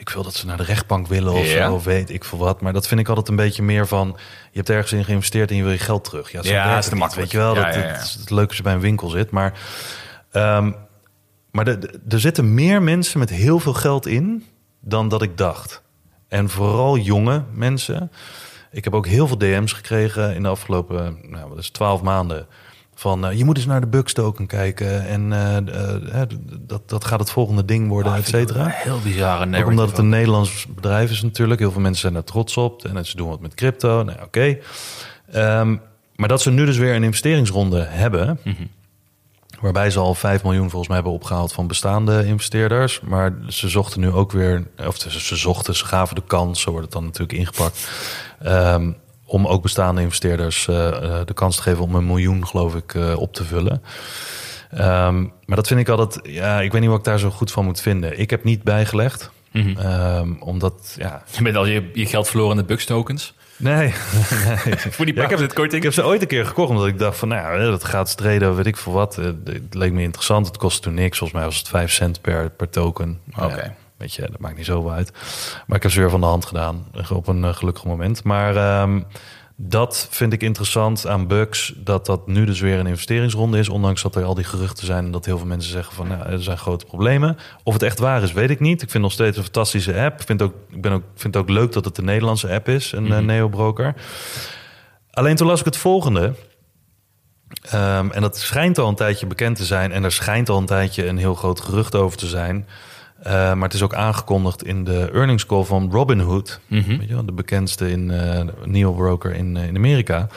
Ik wil dat ze naar de rechtbank willen of Ja. zo, weet ik veel wat. Maar dat vind ik altijd een beetje meer van... Je hebt ergens in geïnvesteerd en je wil je geld terug. Ja, zo Ja, werkt is te makkelijk. Weet je wel, dat ja. Het, het leuke je bij een winkel zit. Maar, ehm, maar er zitten meer mensen met heel veel geld in dan dat ik dacht. En vooral jonge mensen. Ik heb ook heel veel DM's gekregen in de afgelopen, nou, wat is het, 12 maanden. Van eh, je moet eens naar de Bucks token kijken. En eh, eh, dat, dat gaat het volgende ding worden, et cetera. Heel bizarre Ook omdat het een Nederlands bedrijf is natuurlijk. Heel veel mensen zijn daar trots op. En ze doen wat met crypto. Nou, oké. Ehm, maar dat ze nu dus weer een investeringsronde hebben... waarbij ze al 5 miljoen volgens mij hebben opgehaald van bestaande investeerders. Maar ze zochten nu ook weer... of ze, ze zochten, ze gaven de kans, zo wordt het dan natuurlijk ingepakt... ehm, om ook bestaande investeerders eh, eh, de kans te geven om een miljoen, geloof ik, eh, op te vullen. Ehm, maar dat vind ik altijd, ja, ik weet niet wat ik daar zo goed van moet vinden. Ik heb niet bijgelegd, Ehm, omdat, ja, Je bent al je, je geld verloren in de Bucks tokens. nee. nee. Voor die Ja, ik, heb, het korting. ik heb ze ooit een keer gekocht, omdat ik dacht van, nou, ja, dat gaat streden, weet ik veel wat. Het leek me interessant, het kostte toen niks. Volgens mij was het 5 cent per, per token. Oké. Ja, weet je, dat maakt niet zoveel uit. Maar ik heb ze weer van de hand gedaan, eh, op een eh, gelukkig moment. Maar ehm, dat vind ik interessant aan Bucks, dat dat nu dus weer een investeringsronde is. Ondanks dat er al die geruchten zijn en dat heel veel mensen zeggen van, nou, er zijn grote problemen. Of het echt waar is, weet ik niet. Ik vind het nog steeds een fantastische app. Ik vind, ook, ik ben ook, vind het ook leuk dat het een Nederlandse app is, een eh, Neo-broker. Alleen toen las ik het volgende. Ehm, en dat schijnt al een tijdje bekend te zijn. En er schijnt al een tijdje een heel groot gerucht over te zijn. Eh, maar het is ook aangekondigd in de earnings call van Robinhood. Weet je wel, de bekendste in, eh neo-broker in, eh, in Amerika.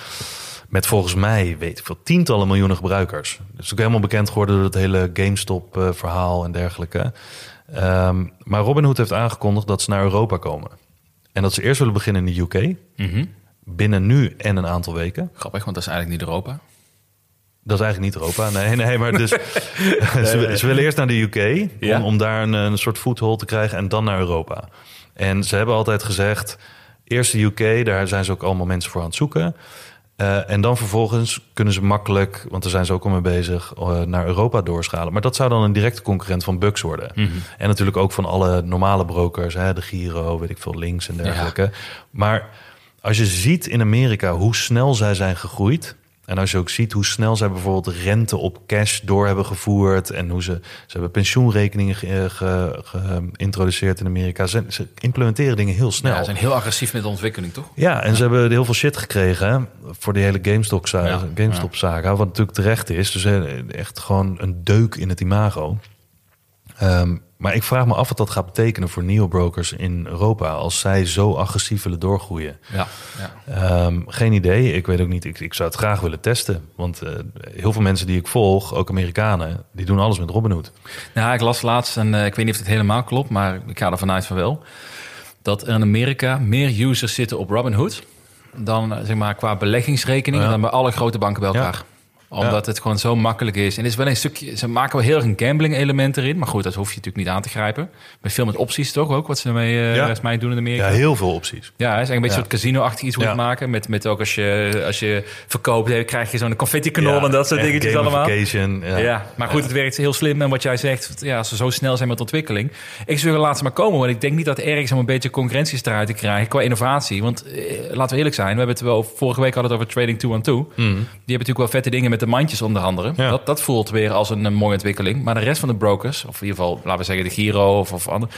Met volgens mij, weet ik veel, tientallen miljoenen gebruikers. Dus ook helemaal bekend geworden door het hele GameStop-verhaal en dergelijke. Ehm, maar Robinhood heeft aangekondigd dat ze naar Europa komen. En dat ze eerst willen beginnen in de UK. Mhm. Binnen nu en een aantal weken. Grappig, want dat is eigenlijk niet Europa. Dat is eigenlijk niet Europa. Nee, nee, maar dus ze, ze willen eerst naar de UK Ja. om, om daar een, een soort foothold te krijgen en dan naar Europa. En ze hebben altijd gezegd, eerst de UK, daar zijn ze ook allemaal mensen voor aan het zoeken. Eh, en dan vervolgens kunnen ze makkelijk, want daar zijn ze ook al mee bezig, eh, naar Europa doorschalen. Maar dat zou dan een directe concurrent van Bucks worden. En natuurlijk ook van alle normale brokers, hè, de Giro, weet ik veel, links en dergelijke. Maar als je ziet in Amerika hoe snel zij zijn gegroeid. En als je ook ziet hoe snel zij bijvoorbeeld rente op cash door hebben gevoerd. En hoe ze, ze hebben pensioenrekeningen ge- ge- geïntroduceerd in Amerika. Ze, ze implementeren dingen heel snel. Ja, ze zijn heel agressief met de ontwikkeling, toch? Ja, en ze hebben heel veel shit gekregen hè, voor die hele GameStop-saga. Ja, GameStop-saga wat natuurlijk terecht is. Dus eh, echt gewoon een deuk in het imago. Ehm, maar ik vraag me af wat dat gaat betekenen voor neobrokers in Europa... als zij zo agressief willen doorgroeien. Ja. ja. Ehm, geen idee. Ik weet ook niet. Ik, ik zou het graag willen testen. Want eh, heel veel mensen die ik volg, ook Amerikanen... die doen alles met Robinhood. Nou, ik las laatst, en eh, ik weet niet of het helemaal klopt, maar ik ga ervan uit van wel, dat er in Amerika meer users zitten op Robinhood dan eh, zeg maar qua beleggingsrekening Ja. dan bij alle grote banken bij elkaar. Omdat het gewoon zo makkelijk is. En het is wel een stukje, ze maken wel heel erg een gambling element erin. Maar goed, dat hoef je natuurlijk niet aan te grijpen. Met veel met opties toch ook, wat ze ermee eh Ja. mij doen in Amerika. Ja, heel veel opties. Ja, het is eigenlijk een beetje een soort casino-achtig iets hoe het maken. Met, met ook als je, als je verkoopt, krijg je zo'n confetti-kanon en dat soort dingetjes allemaal. Ja. Ja. maar goed, het werkt heel slim. En wat jij zegt, ja, als ze zo snel zijn met ontwikkeling. Ik zou laat ze maar komen, want ik denk niet dat er ergens om een beetje concurrentiestrijd te krijgen qua innovatie. Want eh, laten we eerlijk zijn, we hebben het wel, vorige week hadden het over Trading 212. Die hebben natuurlijk wel vette dingen met de mandjes onder andere. Ja. Dat, dat voelt weer als een, een mooie ontwikkeling. Maar de rest van de brokers, of in ieder geval, laten we zeggen de Giro of, of andere,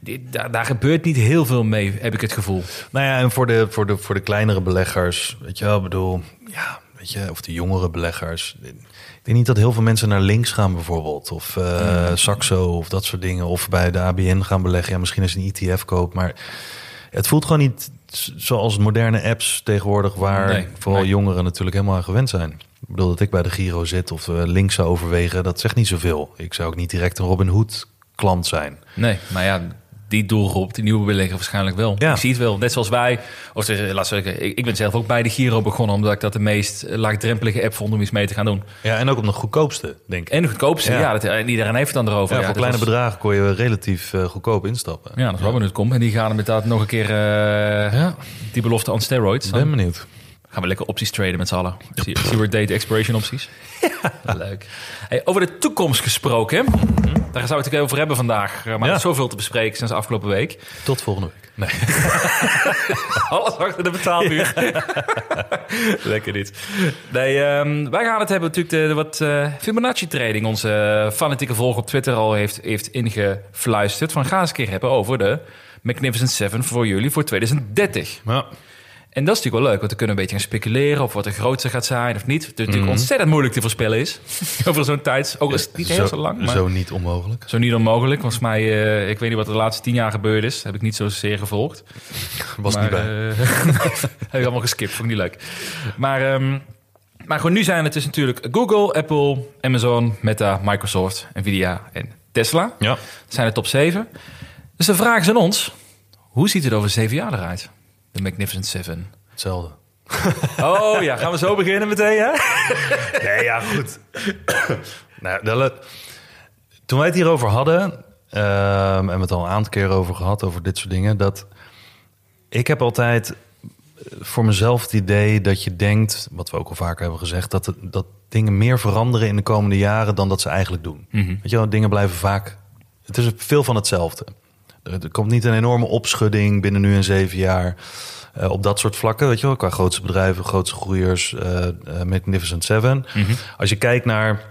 die, daar, daar gebeurt niet heel veel mee, heb ik het gevoel. Nou ja, en voor de, voor de, voor de kleinere beleggers, weet je wel, bedoel, ja, weet je, of de jongere beleggers. Ik denk niet dat heel veel mensen naar links gaan bijvoorbeeld, of eh Saxo of dat soort dingen, of bij de ABN gaan beleggen. Ja, misschien als een ETF koopt, maar het voelt gewoon niet zoals moderne apps tegenwoordig, waar Nee, vooral nee. jongeren natuurlijk helemaal aan gewend zijn. Ik bedoel dat ik bij de Giro zit of eh, links zou overwegen, dat zegt niet zoveel. Ik zou ook niet direct een Robin Hood klant zijn. Nee, maar ja, die doelgroep, die nieuwe belegger waarschijnlijk wel. Ja. Ik zie het wel, net zoals wij. Of eh, laat zeggen, ik, ik ben zelf ook bij de Giro begonnen... omdat ik dat de meest eh, laagdrempelige app vond om iets mee te gaan doen. Ja, en ook op de goedkoopste, denk ik. En de goedkoopste, ja. Ja. dat, en iedereen heeft het dan erover. Ja, voor dat kleine was- bedragen kon je relatief goedkoop instappen. Ja, dat is Robinhood komt. En die gaan inderdaad nog een keer die belofte on steroids. Ben benieuwd. Gaan we lekker opties traden met z'n allen. We date expiration opties. Leuk. Hey, over de toekomst gesproken. Daar gaan we het over hebben vandaag. Maar er Ja. is zoveel te bespreken sinds de afgelopen week. Tot volgende week. Nee. Alles achter de betaalmuur. Lekker dit. Nee, ehm, wij gaan het hebben natuurlijk de, de wat eh, Fibonacci-trading. Onze fanatieke volger op Twitter al heeft, heeft ingefluisterd. Van ga eens een keer hebben over de Magnificent 7 voor jullie voor 2030. Ja. En dat is natuurlijk wel leuk, want dan kunnen we een beetje gaan speculeren... of wat de grootste gaat zijn of niet. Het is natuurlijk ontzettend moeilijk te voorspellen is. over zo'n tijd. Ook al is het niet heel zo lang, maar... Zo niet onmogelijk. Zo niet onmogelijk. Volgens mij, eh, ik weet niet wat de laatste tien jaar gebeurd is. heb ik niet zozeer gevolgd. Was maar, niet bij. eh, heb ik allemaal geskipt, vond ik niet leuk. Maar, ehm, maar gewoon nu zijn het dus natuurlijk Google, Apple, Amazon, Meta, Microsoft, Nvidia en Tesla. ja. Dat zijn de top 7. Dus de vraag is aan ons, hoe ziet het over zeven jaar eruit? De Magnificent Seven. Hetzelfde. Oh ja, gaan we zo beginnen meteen, hè? Nee, ja, goed. nou, dat- toen wij het hierover hadden, ehm, en we het al een aantal keer over gehad, over dit soort dingen, dat ik heb altijd eh, voor mezelf het idee dat je denkt, wat we ook al vaker hebben gezegd, dat, het- dat dingen meer veranderen in de komende jaren dan dat ze eigenlijk doen. Weet je wel, dingen blijven vaak, het is veel van hetzelfde. Er, komt niet een enorme opschudding binnen nu en zeven jaar. eh, op dat soort vlakken, weet je wel, qua grootste bedrijven, grootste groeiers, eh, Magnificent Seven. Als je kijkt naar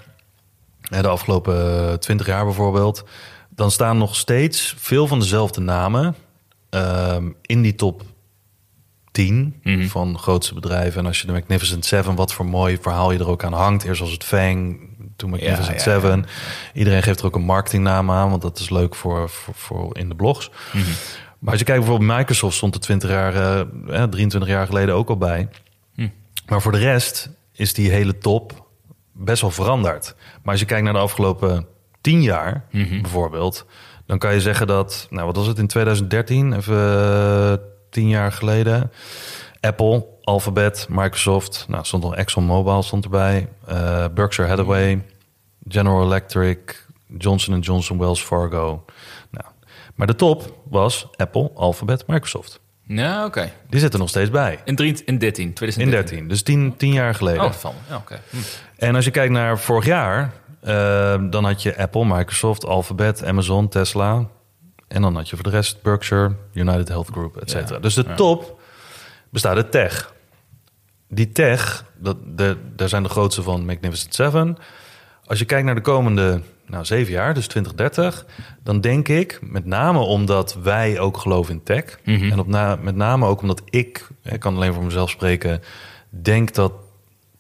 de afgelopen twintig jaar bijvoorbeeld, dan staan nog steeds veel van dezelfde namen in die top 10 Mhm. van grootste bedrijven. En als je de Magnificent Seven, wat voor mooi verhaal je er ook aan hangt. Eerst als het Fang, toen Magnificent Seven. Iedereen geeft er ook een marketingnaam aan, want dat is leuk voor, voor, voor in de blogs. Mhm. Maar als je kijkt bijvoorbeeld Microsoft stond er 20 jaar, eh, eh, 23 jaar geleden ook al bij. Hm. Maar voor de rest is die hele top best wel veranderd. Maar als je kijkt naar de afgelopen 10 jaar Mhm. bijvoorbeeld, dan kan je zeggen dat, nou wat was het in 2013, even eh, 10 jaar geleden, Apple, Alphabet, Microsoft, nou stond al ExxonMobil stond erbij, eh, Berkshire Hathaway, General Electric, Johnson Johnson, Wells Fargo. Nou, maar de top was Apple, Alphabet, Microsoft. Ja, oké. Die zitten nog steeds bij. In, drie- in 13, In 2013. 13, dus 10, 10 jaar geleden. Oh, me. Ja, oké. Hm. En als je kijkt naar vorig jaar, eh, dan had je Apple, Microsoft, Alphabet, Amazon, Tesla. En dan had je voor de rest Berkshire, United Health Group, et cetera. Ja, Dus de ja. top bestaat uit tech. Die tech, dat, de, daar zijn de grootste van Magnificent Seven. Als je kijkt naar de komende nou, zeven jaar, dus 2030, dan denk ik, met name omdat wij ook geloven in tech. Mhm. En op na, met name ook omdat ik, ik kan alleen voor mezelf spreken, denk dat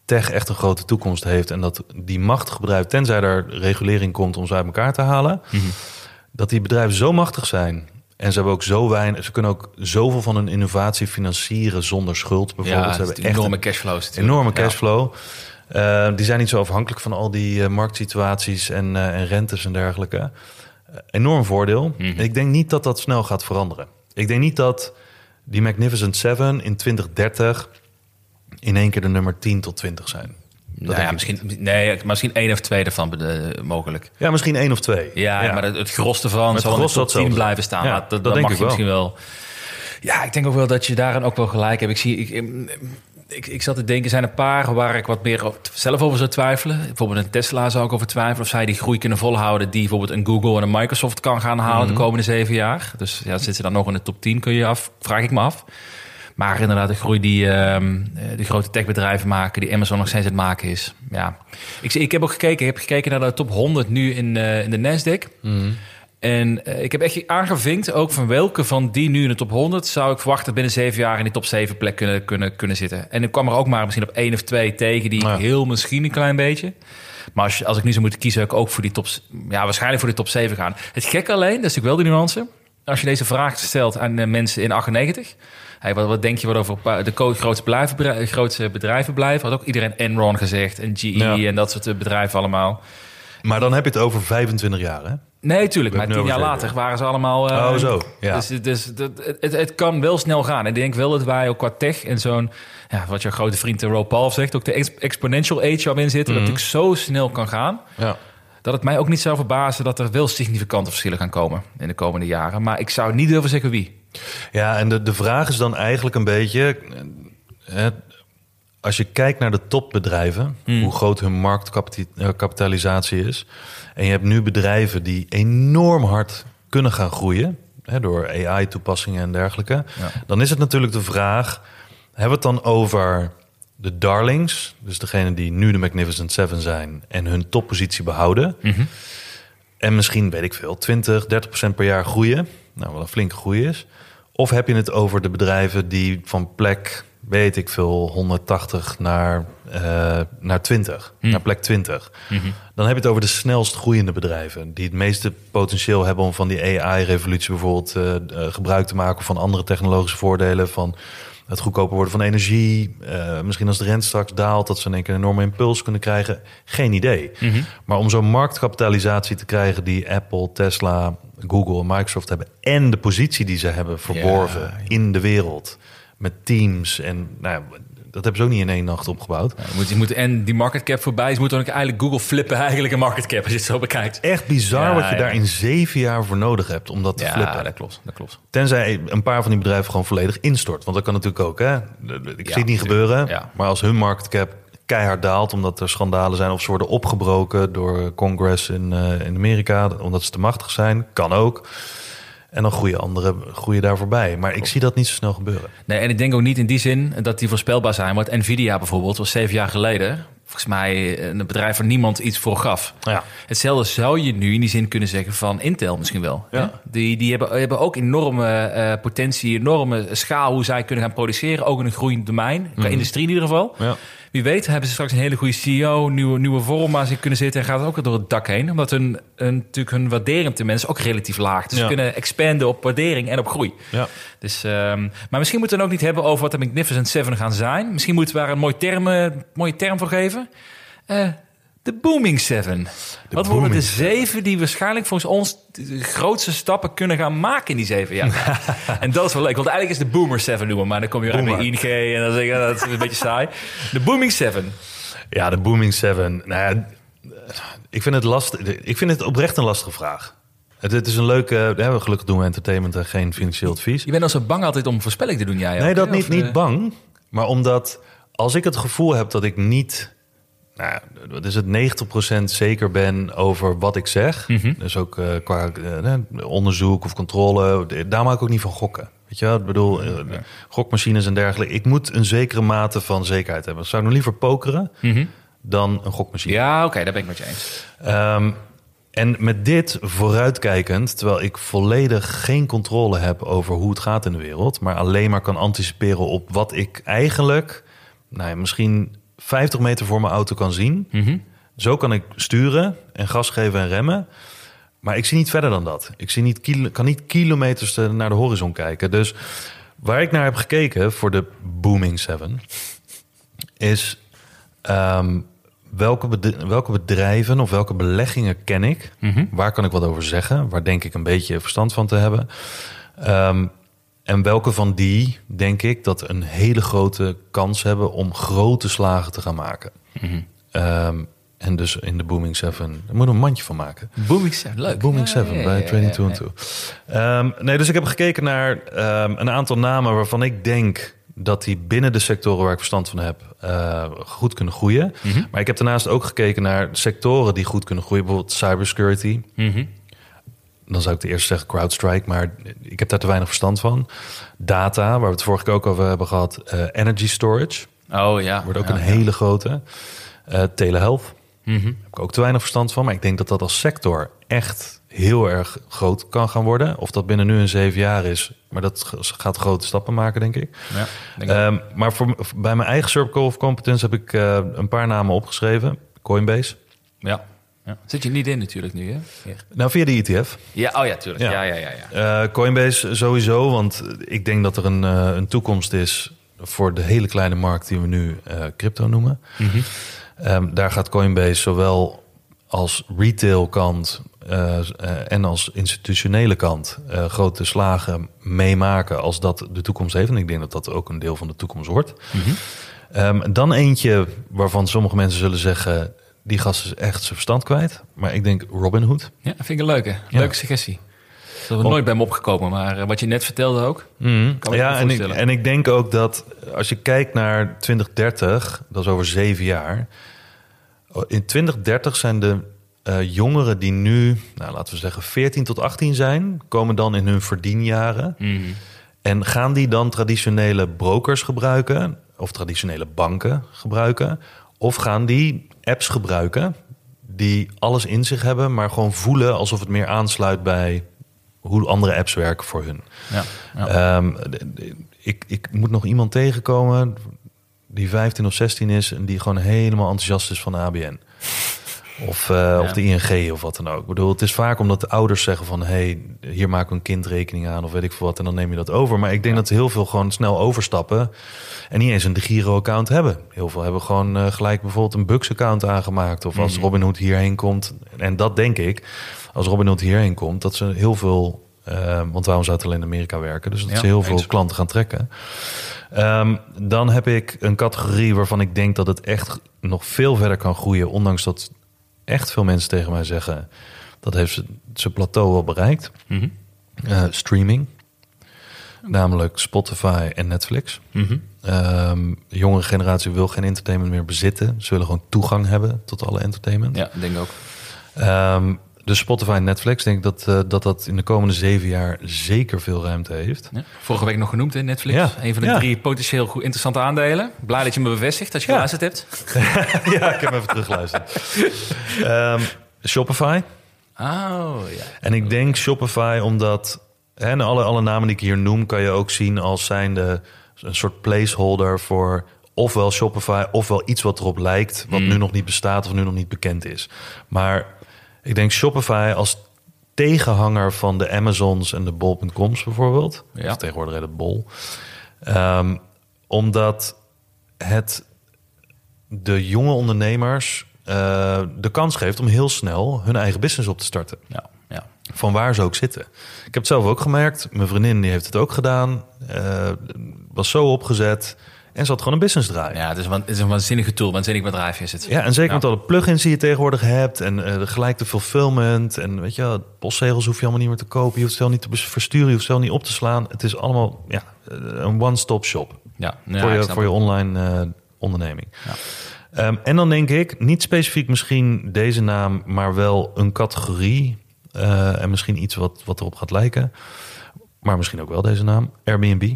tech echt een grote toekomst heeft. En dat die machtige bedrijven, tenzij er regulering komt om ze uit elkaar te halen, dat die bedrijven zo machtig zijn. En ze hebben ook zo weinig, ze kunnen ook zoveel van hun innovatie financieren zonder schuld. Bijvoorbeeld, Ja, ze hebben echt enorme cashflows. natuurlijk. enorme Ja. cashflow. Eh, die zijn niet zo afhankelijk van al die eh, marktsituaties en, eh, en rentes en dergelijke. Enorm voordeel. Mhm. Ik denk niet dat dat snel gaat veranderen. Ik denk niet dat die Magnificent Seven in 2030 in één keer de nummer 10 tot 20 zijn. Dat Nou ja, misschien, nee, misschien één of twee ervan eh, mogelijk. Ja, misschien één of twee. Ja, maar het, het gros ervan het zal in de gros 10 hetzelfde blijven staan. Ja, Maar dat dat, denk mag ik je wel. misschien wel. Ja, ik denk ook wel dat je daarin ook wel gelijk hebt. Ik, zie, ik, ik, ik zat te denken, er zijn een paar waar ik wat meer op- zelf over zou twijfelen. Bijvoorbeeld een Tesla zou ik over twijfelen. Of zij die groei kunnen volhouden die bijvoorbeeld een Google en een Microsoft kan gaan halen de komende zeven jaar. Dus ja, zitten ze dan nog in de top 10, kun je af, vraag ik me af. Maar inderdaad, de groei die ehm, eh, de grote techbedrijven maken, die Amazon nog steeds aan het maken is. Ja. Ik, ik heb ook gekeken, ik heb gekeken naar de top 100 nu in, eh, in de Nasdaq. En eh, ik heb echt aangevinkt ook van welke van die nu in de top 100 zou ik verwachten binnen zeven jaar in die top 7 plek kunnen, kunnen, kunnen zitten. En ik kwam er ook maar misschien op één of twee tegen die Ja. heel misschien een klein beetje. Maar als, als ik nu zou moeten kiezen, zou ik ook voor die top, ja, waarschijnlijk voor die top 7 gaan. Het gekke alleen, dat is natuurlijk wel de nuance. Als je deze vraag stelt aan mensen in 98, hey, wat, wat denk je wat over de grootste, bedrijven, grootste bedrijven blijven? Had ook iedereen Enron gezegd en GE Ja. en dat soort eh, bedrijven allemaal. Maar dan heb je het over 25 jaar, hè? Nee, tuurlijk. Maar tien jaar later waren ze allemaal... eh, Oh, zo, ja. Dus, dus dat- het, het kan wel snel gaan. En ik denk wel dat wij ook qua tech en zo'n... Ja, wat jouw grote vriend eh, Rob Paul zegt... ook de ex- exponential age waar we in zitten... Mhm. dat het zo snel kan gaan... Ja. dat het mij ook niet zou verbazen... dat er wel significante verschillen gaan komen in de komende jaren. Maar ik zou niet durven zeggen wie. Ja, en de, de vraag is dan eigenlijk een beetje... eh, als je kijkt naar de topbedrijven, Hmm. hoe groot hun marktkapitalisatie is. En je hebt nu bedrijven die enorm hard kunnen gaan groeien. Hè, door AI-toepassingen en dergelijke. Ja. Dan is het natuurlijk de vraag: hebben we het dan over de darlings, dus degene die nu de Magnificent Seven zijn en hun toppositie behouden? Mhm. En misschien, weet ik veel, 20, 30 procent per jaar groeien. Nou, wat een flinke groei is. Of heb je het over de bedrijven die van plek, weet ik veel, 180 naar, eh, naar 20, Hm. naar plek 20. Mhm. Dan heb je het over de snelst groeiende bedrijven. Die het meeste potentieel hebben om van die AI-revolutie bijvoorbeeld eh, eh, gebruik te maken van andere technologische voordelen. Van het goedkoper worden van energie. eh, misschien als de rente straks daalt, dat ze in één keer een enorme impuls kunnen krijgen. Geen idee. Mhm. Maar om zo'n marktkapitalisatie te krijgen die Apple, Tesla, Google en Microsoft hebben. En de positie die ze hebben verworven Ja, ja. in de wereld. Met teams en nou, ja, dat hebben ze ook niet in één nacht opgebouwd. Ja, je moet, je moet, en die market cap voorbij is, moet dan ook eigenlijk Google flippen eigenlijk een market cap als je het zo bekijkt. Echt bizar Ja, wat je ja. daar in zeven jaar voor nodig hebt om dat te Ja, flippen. dat klopt. Dat klopt. Tenzij een paar van die bedrijven gewoon volledig instort. Want dat kan natuurlijk ook. Hè? Ik zie het niet gebeuren. Ja. Maar als hun market cap keihard daalt... omdat er schandalen zijn of ze worden opgebroken... door Congress in, eh, in Amerika... omdat ze te machtig zijn, kan ook. En dan groeien anderen groeien daar voorbij. Maar ik zie dat niet zo snel gebeuren. Nee, en ik denk ook niet in die zin dat die voorspelbaar zijn. Want Nvidia bijvoorbeeld was zeven jaar geleden... volgens mij een bedrijf waar niemand iets voor gaf. Ja. Hetzelfde zou je nu in die zin kunnen zeggen van Intel misschien wel. Ja. Die, die hebben, hebben ook enorme eh, potentie, enorme schaal... hoe zij kunnen gaan produceren, ook in een groeiend domein. Qua industrie in ieder geval. Ja. Wie weet hebben ze straks een hele goede CEO, nieuwe, nieuwe vorm waar ze kunnen zitten en gaat het ook door het dak heen. Omdat hun, hun, natuurlijk hun waardering ten mensen ook relatief laag. Dus Ja. ze kunnen expanden op waardering en op groei. Ja. Dus, ehm, maar misschien moeten we het ook niet hebben over wat de Magnificent Seven gaan zijn. Misschien moeten we daar een mooi term, mooie term voor geven. Eh, de Booming Seven. wat worden de zeven die waarschijnlijk volgens ons de grootste stappen kunnen gaan maken in die zeven jaar? en dat is wel leuk, want eigenlijk is de Boomer Seven noemen, maar dan kom je uit met ING en dan zeg je, dat is een beetje saai. De Booming Seven. Ja, de Booming Seven. Nou ja, ik vind het lastig. Ik vind het oprecht een lastige vraag. Het, het is een leuke. Ja, gelukkig doen we entertainment en geen financieel advies. Je bent al zo bang altijd om voorspelling te doen, jij Nee, ook, dat hè? niet, Of, niet eh, bang. Maar omdat als ik het gevoel heb dat ik niet. Nou, wat is het 90% zeker ben over wat ik zeg. Mhm. Dus ook eh, qua eh, eh, onderzoek of controle. Daar maak ik ook niet van gokken. Weet je wel? Ik bedoel, gokmachines en dergelijke. Ik moet een zekere mate van zekerheid hebben. Zou ik nog liever pokeren mhm. dan een gokmachine. Ja, oké, daar ben ik met je eens. Ehm, en met dit vooruitkijkend, terwijl ik volledig geen controle heb over hoe het gaat in de wereld, maar alleen maar kan anticiperen op wat ik eigenlijk, nou ja, misschien 50 meter voor mijn auto kan zien. Mhm. Zo kan ik sturen en gas geven en remmen. Maar ik zie niet verder dan dat. Ik zie niet kilo, kan niet kilometers naar de horizon kijken. Dus waar ik naar heb gekeken voor de Booming 7 is ehm, welke, bed- welke bedrijven of welke beleggingen ken ik? Mhm. Waar kan ik wat over zeggen? Waar denk ik een beetje verstand van te hebben? Ehm, en welke van die denk ik dat een hele grote kans hebben om grote slagen te gaan maken? Mhm. Ehm, en dus in de Booming 7, daar moet een mandje van maken. Booming Seven, leuk. Booming Ja, 7 ja, ja, bij ja, Trading ja, 2 ja. en 2. Ehm, nee, dus ik heb gekeken naar ehm, een aantal namen waarvan ik denk dat die binnen de sectoren waar ik verstand van heb eh, goed kunnen groeien. Mhm. Maar ik heb daarnaast ook gekeken naar sectoren die goed kunnen groeien. Bijvoorbeeld cybersecurity. Mhm. Dan zou ik de eerste zeggen CrowdStrike, maar ik heb daar te weinig verstand van. Data, waar we het vorige keer ook over hebben gehad. eh, energy storage, Oh ja. wordt ook Ja, een ja. hele grote. Eh, telehealth, Mhm. heb ik ook te weinig verstand van. Maar ik denk dat dat als sector echt heel erg groot kan gaan worden. Of dat binnen nu een zeven jaar is. Maar dat gaat grote stappen maken, denk ik. Ja, denk. Ehm, maar voor, bij mijn eigen circle of competence heb ik eh, een paar namen opgeschreven. Coinbase. ja. Ja. Zit je niet in natuurlijk nu, hè? Nou, via de ETF. Ja, oh ja, tuurlijk. Ja. Ja, ja, ja. ja, Eh, Coinbase sowieso, want ik denk dat er een, eh, een toekomst is voor de hele kleine markt die we nu eh, crypto noemen. Mhm. Ehm, daar gaat Coinbase zowel als retail kant eh, en als institutionele kant grote slagen meemaken als dat de toekomst heeft. En ik denk dat dat ook een deel van de toekomst wordt. Mhm. Ehm, dan eentje waarvan sommige mensen zullen zeggen, die gast is echt zijn verstand kwijt. Maar ik denk Robinhood. Ja, dat vind ik een leuke. Ja. Leuke suggestie. Dat is nooit bij me opgekomen, maar eh, wat je net vertelde ook. Mhm. Kan ja, en ik, en ik denk ook dat als je kijkt naar 2030, dat is over zeven jaar. In 2030 zijn de eh, jongeren die nu, nou, laten we zeggen, 14 tot 18 zijn, komen dan in hun verdienjaren. Mhm. En gaan die dan traditionele brokers gebruiken of traditionele banken gebruiken? Of gaan die apps gebruiken die alles in zich hebben, maar gewoon voelen alsof het meer aansluit bij hoe andere apps werken voor hun? Ja, ja. Ehm, ik, ik moet nog iemand tegenkomen die 15 of 16 is en die gewoon helemaal enthousiast is van de ABN. Of, eh, of de ING of wat dan ook. Ik bedoel, het is vaak omdat de ouders zeggen van... hey, hier maken we een kindrekening aan of weet ik veel wat... en dan neem je dat over. Maar ik denk dat heel veel gewoon snel overstappen... en niet eens een de Giro-account hebben. Heel veel hebben gewoon eh, gelijk bijvoorbeeld een Bucks-account aangemaakt... of als Robinhood hierheen komt. En dat denk ik, als Robinhood hierheen komt... dat ze heel veel... eh, want waarom zou het alleen in Amerika werken? Dus dat Ja, ze heel veel klanten gaan trekken. Ehm, dan heb ik een categorie waarvan ik denk dat het echt nog veel verder kan groeien. Ondanks dat echt veel mensen tegen mij zeggen dat heeft ze- zijn plateau wel bereikt. Eh, streaming. Namelijk Spotify en Netflix. Ehm, de jongere generatie wil geen entertainment meer bezitten. Ze willen gewoon toegang hebben tot alle entertainment. ja, ik denk ook. Ehm, dus Spotify en Netflix, denk ik dat, eh, dat dat in de komende zeven jaar zeker veel ruimte heeft. Ja. Vorige week nog genoemd in Netflix. Ja, Een van de ja. drie potentieel goed interessante aandelen. Blij dat je me bevestigt als je geluisterd hebt. ja, ik heb even teruggeluisterd. Ehm, Shopify. Oh, ja. En ik denk Shopify omdat... En alle, alle namen die ik hier noem... kan je ook zien als zijnde een soort placeholder voor... ofwel Shopify ofwel iets wat erop lijkt... wat nu nog niet bestaat of nu nog niet bekend is. Maar ik denk Shopify als tegenhanger van de Amazons en de Bol.coms bijvoorbeeld. Ja. Of tegenwoordig het Bol. Ehm, omdat het de jonge ondernemers eh, de kans geeft om heel snel hun eigen business op te starten. Ja, ja. Van waar ze ook zitten. Ik heb het zelf ook gemerkt. Mijn vriendin die heeft het ook gedaan. eh, was zo opgezet. En ze had gewoon een business draaien. ja het, is een, het is een waanzinnige tool. Waanzinnig bedrijf is het. Ja, en zeker Ja. met alle plugins die je tegenwoordig hebt. En eh, gelijk de fulfillment. En weet je, postzegels hoef je allemaal niet meer te kopen. Je hoeft het zelf niet te versturen. Je hoeft het zelf niet op te slaan. Het is allemaal ja, eh, een one-stop shop. Ja, ja, voor je, voor je online eh, onderneming. Ja. Ehm, en dan denk ik, niet specifiek misschien deze naam, maar wel een categorie. en misschien iets wat, wat erop gaat lijken. Maar misschien ook wel deze naam. Airbnb.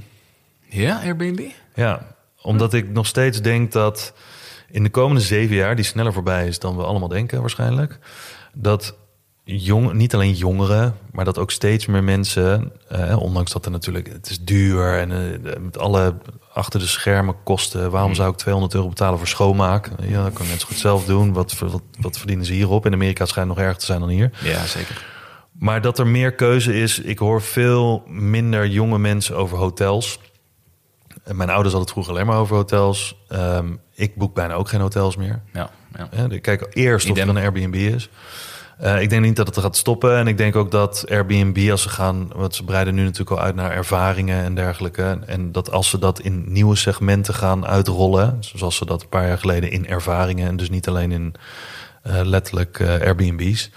Ja, Airbnb? Ja, omdat ik nog steeds denk dat in de komende zeven jaar, die sneller voorbij is dan we allemaal denken waarschijnlijk, dat jong, niet alleen jongeren, maar dat ook steeds meer mensen, eh, ondanks dat er natuurlijk, het is duur en eh, met alle achter de schermen kosten, waarom zou ik 200 euro betalen voor schoonmaak? Ja, dat kan zo goed zelf doen. Wat, wat, wat verdienen ze hierop? In Amerika schijnt het nog erger te zijn dan hier. Ja, zeker. Maar dat er meer keuze is. Ik hoor veel minder jonge mensen over hotels. Mijn ouders hadden het vroeger alleen maar over hotels. Ehm, ik boek bijna ook geen hotels meer. Ja, ja. Ik kijk eerst of Idem. er een Airbnb is. Eh, ik denk niet dat het gaat stoppen. En ik denk ook dat Airbnb, als ze gaan... want ze breiden nu natuurlijk al uit naar ervaringen en dergelijke. En dat als ze dat in nieuwe segmenten gaan uitrollen... zoals ze dat een paar jaar geleden in ervaringen... en dus niet alleen in eh, letterlijk eh, Airbnb's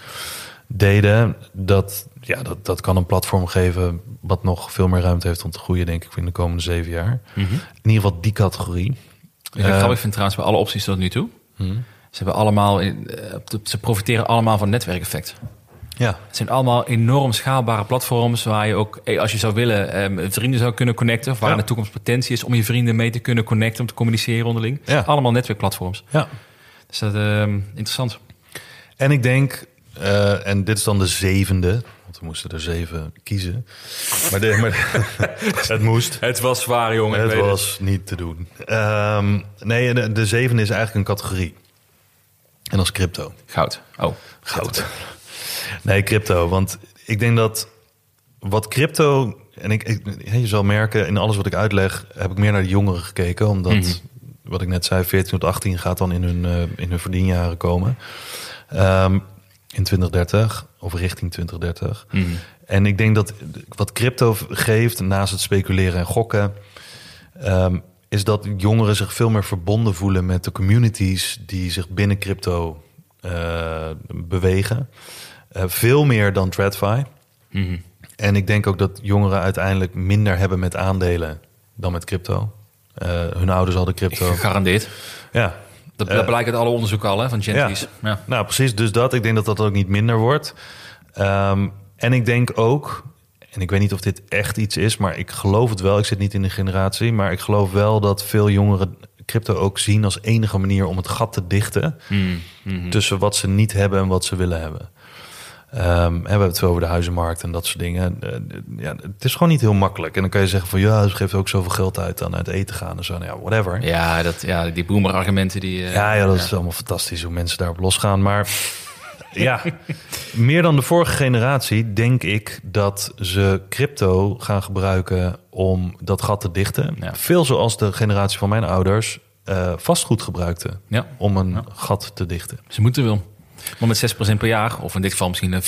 deden... Dat, ja, dat, dat kan een platform geven wat nog veel meer ruimte heeft om te groeien... denk ik in de komende zeven jaar. In ieder geval die categorie. Ik Eh, grappig vind trouwens bij alle opties tot nu toe. Ze, hebben allemaal, eh, ze profiteren allemaal van netwerkeffect. Ja, Het zijn allemaal enorm schaalbare platforms waar je ook, eh, als je zou willen, eh, vrienden zou kunnen connecten. Of waar Ja. in de toekomst potentie is om je vrienden mee te kunnen connecten, om te communiceren onderling. Ja. Allemaal netwerkplatforms. ja. Dus dat eh, interessant. En ik denk, en dit is dan de zevende, want we moesten er zeven kiezen. Maar, de, maar het moest. Het was zwaar, jongen. Het was niet te doen. Ehm, nee, de, de zevende is eigenlijk een categorie. En is crypto. Goud. Oh, Goud. Nee, crypto. Want ik denk dat wat crypto... En ik, ik, je zal merken, in alles wat ik uitleg... heb ik meer naar de jongeren gekeken. Omdat, wat ik net zei, 14 tot 18 gaat dan in hun, eh, in hun verdienjaren komen. Ehm, in 2030 of richting 2030. En ik denk dat wat crypto geeft, naast het speculeren en gokken... ehm, is dat jongeren zich veel meer verbonden voelen met de communities die zich binnen crypto eh, bewegen. Eh, veel meer dan TradFi. Mhm. En ik denk ook dat jongeren uiteindelijk minder hebben met aandelen dan met crypto. Eh, hun ouders hadden crypto. Gegarandeerd. Ja, Dat, dat blijkt uit alle onderzoeken al, hè, van Genties. Ja. Ja. Nou, precies. Dus dat. Ik denk dat dat ook niet minder wordt. Ehm, en ik denk ook, en ik weet niet of dit echt iets is, maar ik geloof het wel. Ik zit niet in de generatie, maar ik geloof wel dat veel jongeren crypto ook zien als enige manier om het gat te dichten Hmm, mhm. tussen wat ze niet hebben en wat ze willen hebben. Ehm, we hebben het veel over de huizenmarkt en dat soort dingen. Eh, ja, het is gewoon niet heel makkelijk. En dan kan je zeggen van ja, ze geeft ook zoveel geld uit aan uit eten gaan en zo. Nou ja, whatever. Ja, dat, ja, die boomer-argumenten die... eh, Ja, ja, dat is allemaal fantastisch hoe mensen daarop losgaan. Maar ja, meer dan de vorige generatie denk ik dat ze crypto gaan gebruiken om dat gat te dichten. Ja. Veel zoals de generatie van mijn ouders eh, vastgoed gebruikte Ja, om een gat te dichten. ze moeten wel. Maar met 6% per jaar, of in dit geval misschien eh,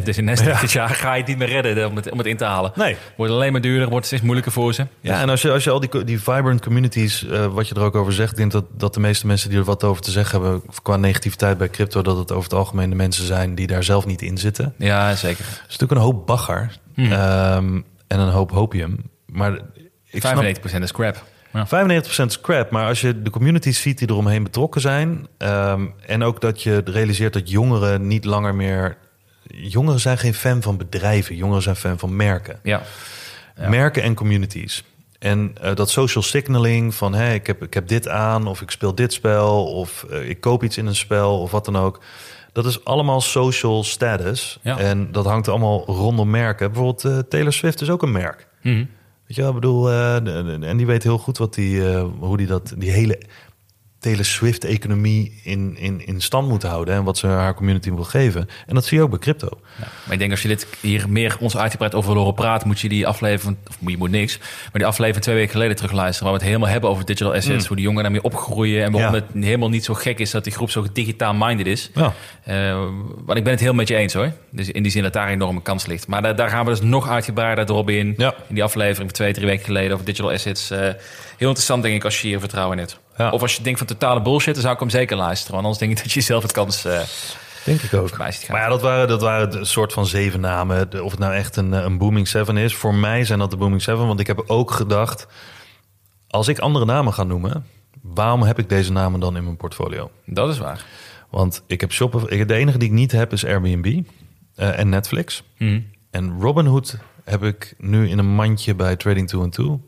44% is in Nest Ja. dit jaar, ga je het niet meer redden om het, om het in te halen. Nee. Wordt alleen maar duurder, wordt steeds moeilijker voor ze. Ja, en als je, als je al die, die vibrant communities, eh, wat je er ook over zegt, ik denk dat, dat de meeste mensen die er wat over te zeggen hebben qua negativiteit bij crypto, dat het over het algemeen de mensen zijn die daar zelf niet in zitten. Ja, zeker. Het is natuurlijk een hoop bagger Hmm. ehm, en een hoop hopium. Maar ik snap, 95% is crap. Ja. 95% is crap. Maar als je de communities ziet die eromheen betrokken zijn... ehm, en ook dat je realiseert dat jongeren niet langer meer... Jongeren zijn geen fan van bedrijven. Jongeren zijn fan van merken. Ja. Ja. Merken en communities. En eh, dat social signaling van... Hey, ik, heb, ik heb dit aan of ik speel dit spel... of eh, ik koop iets in een spel of wat dan ook... Dat is allemaal social status. Ja. En dat hangt allemaal rondom merken. Bijvoorbeeld eh, Taylor Swift is ook een merk. Mhm. Weet je wel, ik bedoel... eh, en die weet heel goed wat die, eh, hoe die dat... die hele Taylor Swift-economie in, in, in stand moet houden... en wat ze haar community wil geven. En dat zie je ook bij crypto. Ja. Maar ik denk als je dit hier meer ons uitgebreid over wil horen praten, moet je die aflevering, of je moet niks, maar die aflevering twee weken geleden terugluisteren, waar we het helemaal hebben over digital assets, hoe die jongeren daarmee opgroeien en waarom Ja. het helemaal niet zo gek is dat die groep zo digitaal minded is. Ja. Eh, want ik ben het heel met je eens hoor. Dus in die zin dat daar een enorme kans ligt. Maar daar, daar gaan we dus nog uitgebreider erop in. Ja. In die aflevering van twee, drie weken geleden over digital assets. Eh, heel interessant denk ik als je hier vertrouwen in hebt. Ja. Of als je denkt van totale bullshit, dan zou ik hem zeker luisteren. Want anders denk ik dat je zelf het kans eh Denk ik ook. voorbij ziet gaan. Maar ja, dat waren, dat waren een soort van zeven namen. De- Of het nou echt een, een Booming Seven is. Voor mij zijn dat de Booming Seven. Want ik heb ook gedacht... Als ik andere namen ga noemen... Waarom heb ik deze namen dan in mijn portfolio? Dat is waar. Want ik heb shoppen... De enige die ik niet heb is Airbnb. eh, en Netflix. Mhm. En Robinhood heb ik nu in een mandje bij Trading 2 Two.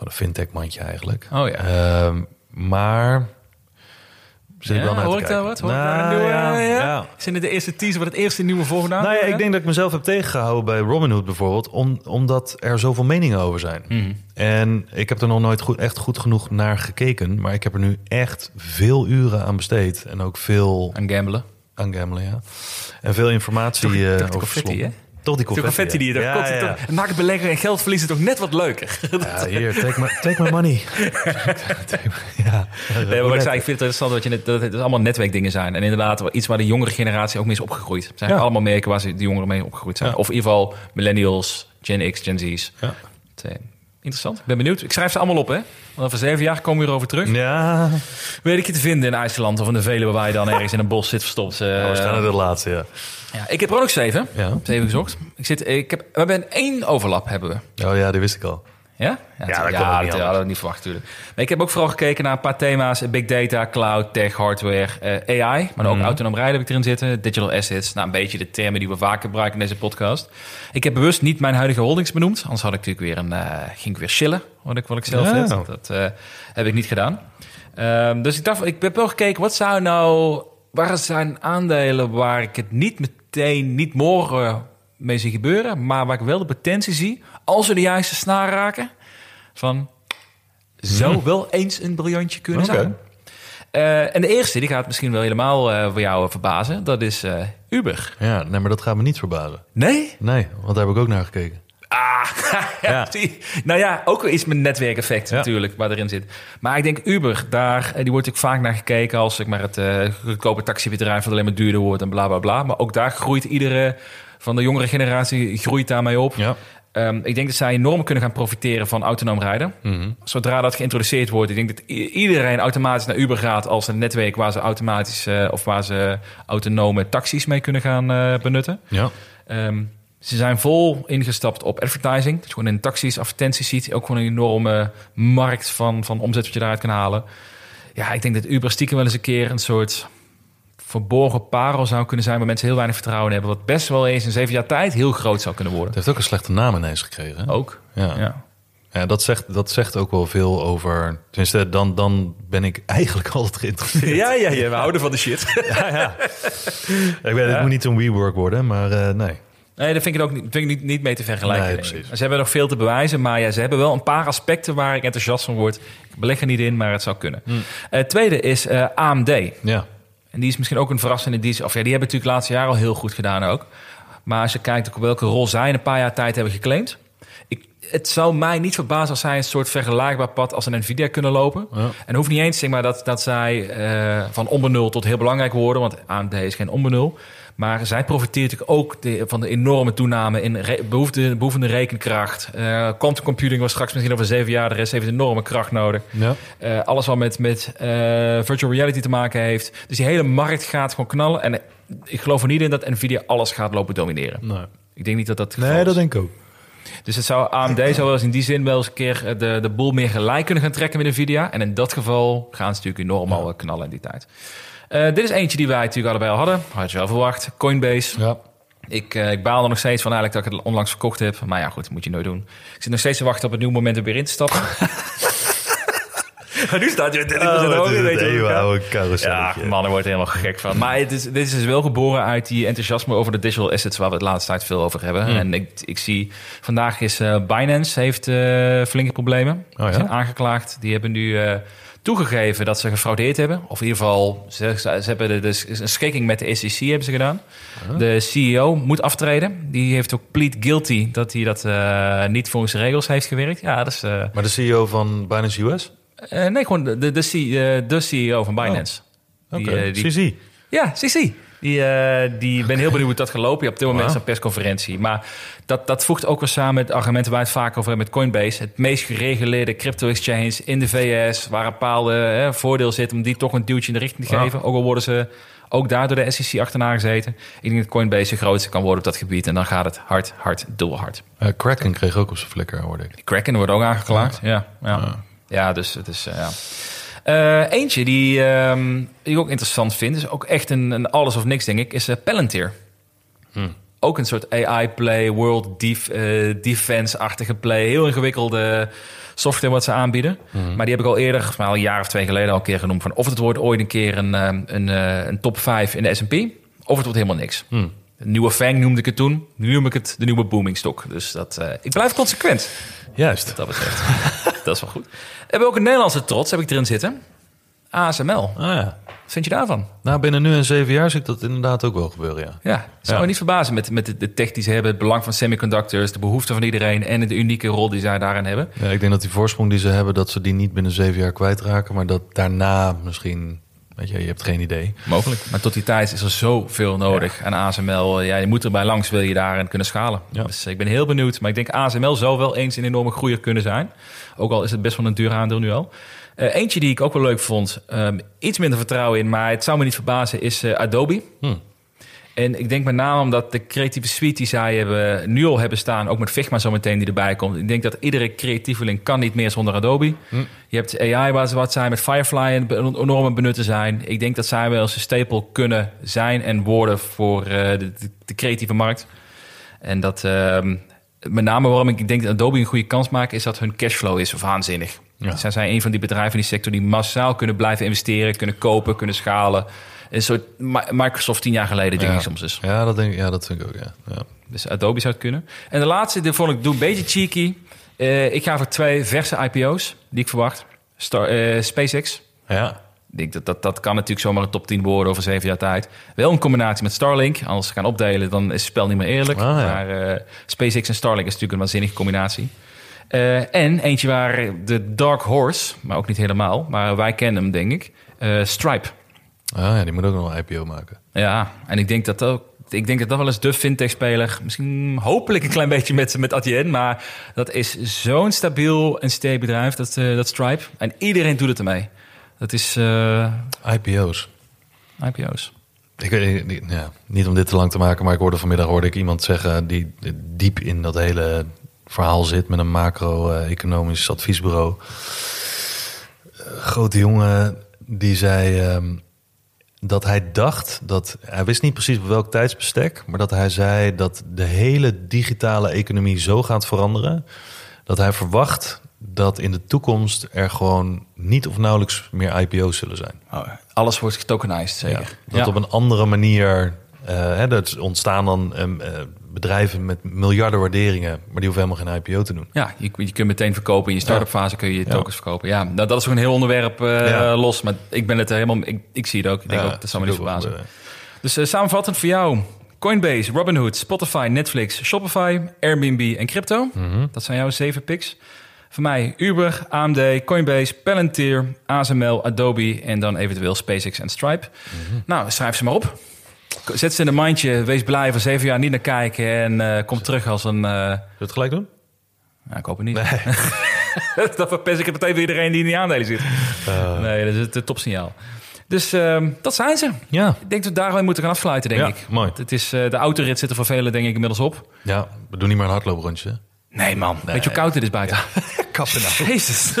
Gewoon een fintech mandje eigenlijk. Oh ja. Ehm, maar... Zit ik Ja, wel naar hoor ik daar wat? Hoor ik Nou, daar nieuwe, ja, ja, ja. Zijn dit de eerste teaser wat het eerste nieuwe voorgedaan? Nou ja, ik denk dat ik mezelf heb tegengehouden bij Robinhood bijvoorbeeld, om, omdat er zoveel meningen over zijn. Mhm. En ik heb er nog nooit goed, echt goed genoeg naar gekeken, maar ik heb er nu echt veel uren aan besteed en ook veel Aan gamblen. aan gamblen, ja. En veel informatie die over? Toch die confetti, confetti die je ja. ja, ja. Het maakt beleggen en geld verliezen toch net wat leuker. Ja, hier, take my, take my money. Ja. Nee, maar ik zei, ik vind het interessant dat, je net, dat het allemaal netwerkdingen zijn. En inderdaad, iets waar de jongere generatie ook mee is opgegroeid. Het zijn allemaal merken waar ze, de jongeren mee opgegroeid zijn. Of in ieder geval millennials, Gen X, Gen Z's. Ja. Het, interessant. Ik ben benieuwd. Ik schrijf ze allemaal op, hè. Want over zeven jaar komen we hierover terug. Ja, Weet ik je te vinden in IJsland of in de Veluwe waar je dan ergens in een bos zit verstopt. eh, waarschijnlijk de laatste, ja. ja, ik heb er ook nog zeven. Ja. Zeven gezocht. Ik zit, ik heb, we hebben één overlap, hebben we. Oh ja, die wist ik al. Ja? Ja, dat ja, dat anders. hadden we niet verwacht natuurlijk. Maar ik heb ook vooral gekeken naar een paar thema's. Big data, cloud, tech, hardware, eh, AI. Maar ook Mhm. autonoom rijden heb ik erin zitten. Digital assets. Nou, een beetje de termen die we vaak gebruiken in deze podcast. Ik heb bewust niet mijn huidige holdings benoemd. Anders had ik natuurlijk weer een, eh, ging ik weer chillen. Wat ik, wat ik zelf Ja. Dat eh, heb ik niet gedaan. Ehm, dus ik dacht, ik heb wel gekeken. Wat zou nou... Waar zijn aandelen waar ik het niet meteen, niet morgen mee zie gebeuren. Maar waar ik wel de potentie zie. Als we de juiste snaar raken van zou wel eens een briljantje kunnen Hmm. Zijn. Eh, en de eerste, die gaat misschien wel helemaal eh, voor jou verbazen. Dat is eh, Uber. Ja, nee, maar dat gaat me niet verbazen. Nee? Nee, want daar heb ik ook naar gekeken. Ah, ja. Nou ja, ook wel iets met netwerkeffect Ja. natuurlijk, waar erin zit. Maar ik denk Uber, daar, eh, die wordt ook vaak naar gekeken als ik maar het eh goedkope taxibedrijf dat alleen maar duurder wordt en bla bla bla. Maar ook daar groeit iedere van de jongere generatie groeit daarmee op. Ja. Ehm, ik denk dat zij enorm kunnen gaan profiteren van autonoom rijden. Mhm. Zodra dat geïntroduceerd wordt, ik denk dat iedereen automatisch naar Uber gaat als een netwerk waar ze automatisch eh, of waar ze autonome taxis mee kunnen gaan benutten. Ja. Ehm, Ze zijn vol ingestapt op advertising. Dat je gewoon in taxis advertenties ziet. Ook gewoon een enorme markt van, van omzet wat je daaruit kan halen. Ja, ik denk dat Uber stiekem wel eens een keer een soort verborgen parel zou kunnen zijn... waar mensen heel weinig vertrouwen in hebben. Wat best wel eens in zeven jaar tijd heel groot zou kunnen worden. Het heeft ook een slechte naam ineens gekregen. hè? Ook. Ja. Ja. Ja, dat zegt, dat zegt ook wel veel over... Tenminste, dan, dan ben ik eigenlijk altijd geïnteresseerd. Ja, ja, ja, we houden van de shit. ja, ja. Ik weet, het moet niet een WeWork worden, maar eh, nee. Nee, daar vind ik het ook niet, vind ik niet, niet mee te vergelijken. Nee. Ze hebben nog veel te bewijzen, maar ja, ze hebben wel een paar aspecten waar ik enthousiast van word. Ik beleg er niet in, maar het zou kunnen. Eh, tweede is eh, AMD. Ja. En die is misschien ook een verrassende die Of ja, die hebben natuurlijk de laatste jaren al heel goed gedaan ook. Maar als je kijkt op welke rol zij in een paar jaar tijd hebben geclaimd. Ik, het zou mij niet verbazen als zij een soort vergelijkbaar pad als een Nvidia kunnen lopen. Ja. En het hoeft niet eens zeg maar, dat, dat zij eh, van onbenul tot heel belangrijk worden. Want AMD is geen onbenul. Maar zij profiteert ook de- van de enorme toename in re- behoefte, behoevende rekenkracht. Eh quantum computing was straks misschien over zeven jaar. De rest heeft enorme kracht nodig. Ja. Eh, alles wat met, met eh, virtual reality te maken heeft. Dus die hele markt gaat gewoon knallen. En ik geloof er niet in dat Nvidia alles gaat lopen domineren. Nee. Ik denk niet dat dat nee, dat is. denk ik ook. Dus het zou AMD zou wel eens in die zin wel eens een keer de, de boel meer gelijk kunnen gaan trekken met Nvidia. En in dat geval gaan ze natuurlijk enorm al knallen in die tijd. Eh, dit is eentje die wij natuurlijk allebei al hadden. Had je wel verwacht. Coinbase. Ja. Ik, eh, ik baal er nog steeds van eigenlijk dat ik het onlangs verkocht heb. Maar ja, goed, dat moet je nooit doen. Ik zit nog steeds te wachten op het nieuwe moment om weer in te stappen. nu staat je 30% Oh, hoger, weet je Ja, carouselletje. man, ik word er helemaal gek van. Maar het is, dit is dus wel geboren uit die enthousiasme over de digital assets... waar we het laatste tijd veel over hebben. Hmm. En ik, ik zie... Vandaag is eh, Binance heeft eh, flinke problemen. Oh, ja? Die zijn aangeklaagd. Die hebben nu eh, toegegeven dat ze gefraudeerd hebben. Of in ieder geval, ze, ze hebben de, de, een schikking met de SEC hebben ze gedaan. De CEO moet aftreden. Die heeft ook plead guilty dat hij dat eh, niet volgens de regels heeft gewerkt. Ja, dat is... eh, Maar de CEO van Binance US? eh, nee, gewoon de, de, de, C- de CEO van Binance. Die, Oké, die- CZ. ja, CC. Die, eh die ben heel benieuwd hoe dat gaat lopen. Ja, op dit moment is Wauw. een persconferentie. Maar dat, dat voegt ook weer samen met argumenten waar het vaak over hebben met Coinbase. Het meest gereguleerde crypto-exchange in de VS. Waar een bepaalde hè, voordeel zit om die toch een duwtje in de richting te geven. Ook al worden ze ook daar door de SEC achterna gezeten. Ik denk dat Coinbase de grootste kan worden op dat gebied. En dan gaat het hard, hard, dubbel hard. Eh, Kraken kreeg ook op zijn flikker, hoorde ik. Kraken wordt ook aangeklaagd. Ja, ja. ja. dus het is... eh, ja. Eh, eentje die, ehm, die ik ook interessant vind, is ook echt een, een alles of niks, denk ik, is eh, Palantir. Ook een soort AI-play, world def, eh, defense-achtige play. Heel ingewikkelde software wat ze aanbieden. Maar die heb ik al eerder, al een jaar of twee geleden al een keer genoemd. Van of het wordt ooit een keer een, eh, een, een top 5 in de S&P, of het wordt helemaal niks. Een nieuwe Fang noemde ik het toen. Nu noem ik het de nieuwe booming-stok. Dus dat, eh, ik blijf consequent Juist. wat dat betreft. dat is wel goed. We hebben ook een Nederlandse trots, heb ik erin zitten. ASML. Ah ja. Wat vind je daarvan? Nou, binnen nu en zeven jaar zie ik dat inderdaad ook wel gebeuren, ja. Ja, zou Ja. me niet verbazen met, met de, tech die ze hebben, het belang van semiconductors, de behoefte van iedereen en de unieke rol die zij daarin hebben. ja. Ik denk dat die voorsprong die ze hebben, dat ze die niet binnen zeven jaar kwijtraken. Maar dat daarna misschien, weet je, je hebt geen idee. Mogelijk. Maar tot die tijd is er zoveel nodig aan ASML. Ja, je moet erbij langs, wil je daarin kunnen schalen. Ja. Dus ik ben heel benieuwd. Maar ik denk ASML zou wel eens een enorme groeier kunnen zijn. Ook al is het best wel een duur aandeel nu al. Eh, eentje die ik ook wel leuk vond, ehm, iets minder vertrouwen in, maar het zou me niet verbazen, is eh, Adobe. Hm. En ik denk met name omdat de creatieve suite die zij hebben, nu al hebben staan, ook met Figma zometeen die erbij komt. Ik denk dat iedere creatieveling kan niet meer zonder Adobe. Je hebt AI waar ze wat zijn met Firefly en be- enorme benutten zijn. Ik denk dat zij wel eens een stapel kunnen zijn en worden voor eh, de, de, de creatieve markt. En dat ehm, met name waarom ik denk dat Adobe een goede kans maakt, is dat hun cashflow is waanzinnig. Ja. Zij zijn een van die bedrijven in die sector die massaal kunnen blijven investeren, kunnen kopen, kunnen schalen. Een soort Mi- Microsoft tien jaar geleden, denk Ja. ik soms dus. Ja, dat, denk, ik- ja, dat vind ik ook, ja. ja. Dus Adobe zou het kunnen. En de laatste, die vond ik doe een beetje cheeky. Eh, ik ga voor twee verse IPO's die ik verwacht. Star, eh, SpaceX. Ja, Ik denk dat, dat dat kan natuurlijk zomaar een top 10 worden over zeven jaar tijd. Wel een combinatie met Starlink. Als ze gaan opdelen, dan is het spel niet meer eerlijk. Ah, ja. Maar eh, SpaceX en Starlink is natuurlijk een waanzinnige combinatie. En eentje waar de Dark Horse, maar ook niet helemaal, maar wij kennen hem denk ik, Stripe. Ah, ja, die moet ook nog een IPO maken. Ja, en ik denk dat ook. Ik denk dat dat wel eens de fintech-speler, misschien hopelijk een klein beetje met, met Adyen, maar dat is zo'n stabiel en steek bedrijf, dat, eh, dat Stripe. En iedereen doet het ermee. Dat is eh, IPO's. IPO's. Ik, weet niet- ja, niet om dit te lang te maken, maar ik hoorde vanmiddag hoorde ik iemand zeggen die diep in dat hele verhaal zit met een macro-economisch adviesbureau. Grote jongen die zei ehm, dat hij dacht dat hij wist niet precies op welk tijdsbestek, maar dat hij zei dat de hele digitale economie zo gaat veranderen dat hij verwacht dat in de toekomst er gewoon niet of nauwelijks meer IPO's zullen zijn. Oh, alles wordt getokenized, zeker. Ja, dat op een andere manier. eh hè, dat ontstaan dan ehm, eh, bedrijven met miljarden waarderingen, maar die hoeven helemaal geen IPO te doen. Ja, je, je kunt meteen verkopen. In je start-up fase kun je je tokens verkopen. Ja, nou, dat is ook een heel onderwerp eh, Ja. los. Maar ik ben het er helemaal... Ik, ik zie het ook. Ik denk Ja, ook, dat zou me niet verbazen. wel Dus eh, samenvattend voor jou. Coinbase, Robinhood, Spotify, Netflix, Shopify, Airbnb en crypto. Mhm. Dat zijn jouw zeven picks. Voor mij Uber, AMD, Coinbase, Palantir, ASML, Adobe en dan eventueel SpaceX en Stripe. Mhm. Nou, schrijf ze maar op. Zet ze in een mandje. Wees blij van zeven jaar niet naar kijken. En eh, kom terug als een... eh, Zullen we het gelijk doen? ja, ik hoop het niet. dat verpest ik het meteen voor iedereen die in die aandelen zit. Nee, dat is het eh, topsignaal. Dus ehm, dat zijn ze. Ja. Ik denk dat we daar wel moeten gaan afsluiten, denk Ja, ik. mooi. Het is, eh, de autorit zit er voor velen denk ik inmiddels op. Ja, we doen niet meer een hardlooprondje. Nee man, weet je hoe koud het is buiten? Kappen nou. Jezus,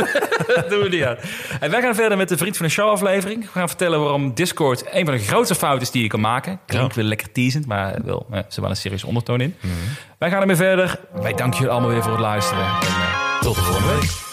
dat doen we niet aan. En wij gaan verder met de Vriend van de Show aflevering. We gaan vertellen waarom Discord een van de grootste fouten is die je kan maken. Klinkt Ja. weer lekker teasend, maar wel, eh, er zit wel een serieuze ondertoon in. Wij gaan ermee verder. Wij danken jullie allemaal weer voor het luisteren. En, eh, Tot de volgende week.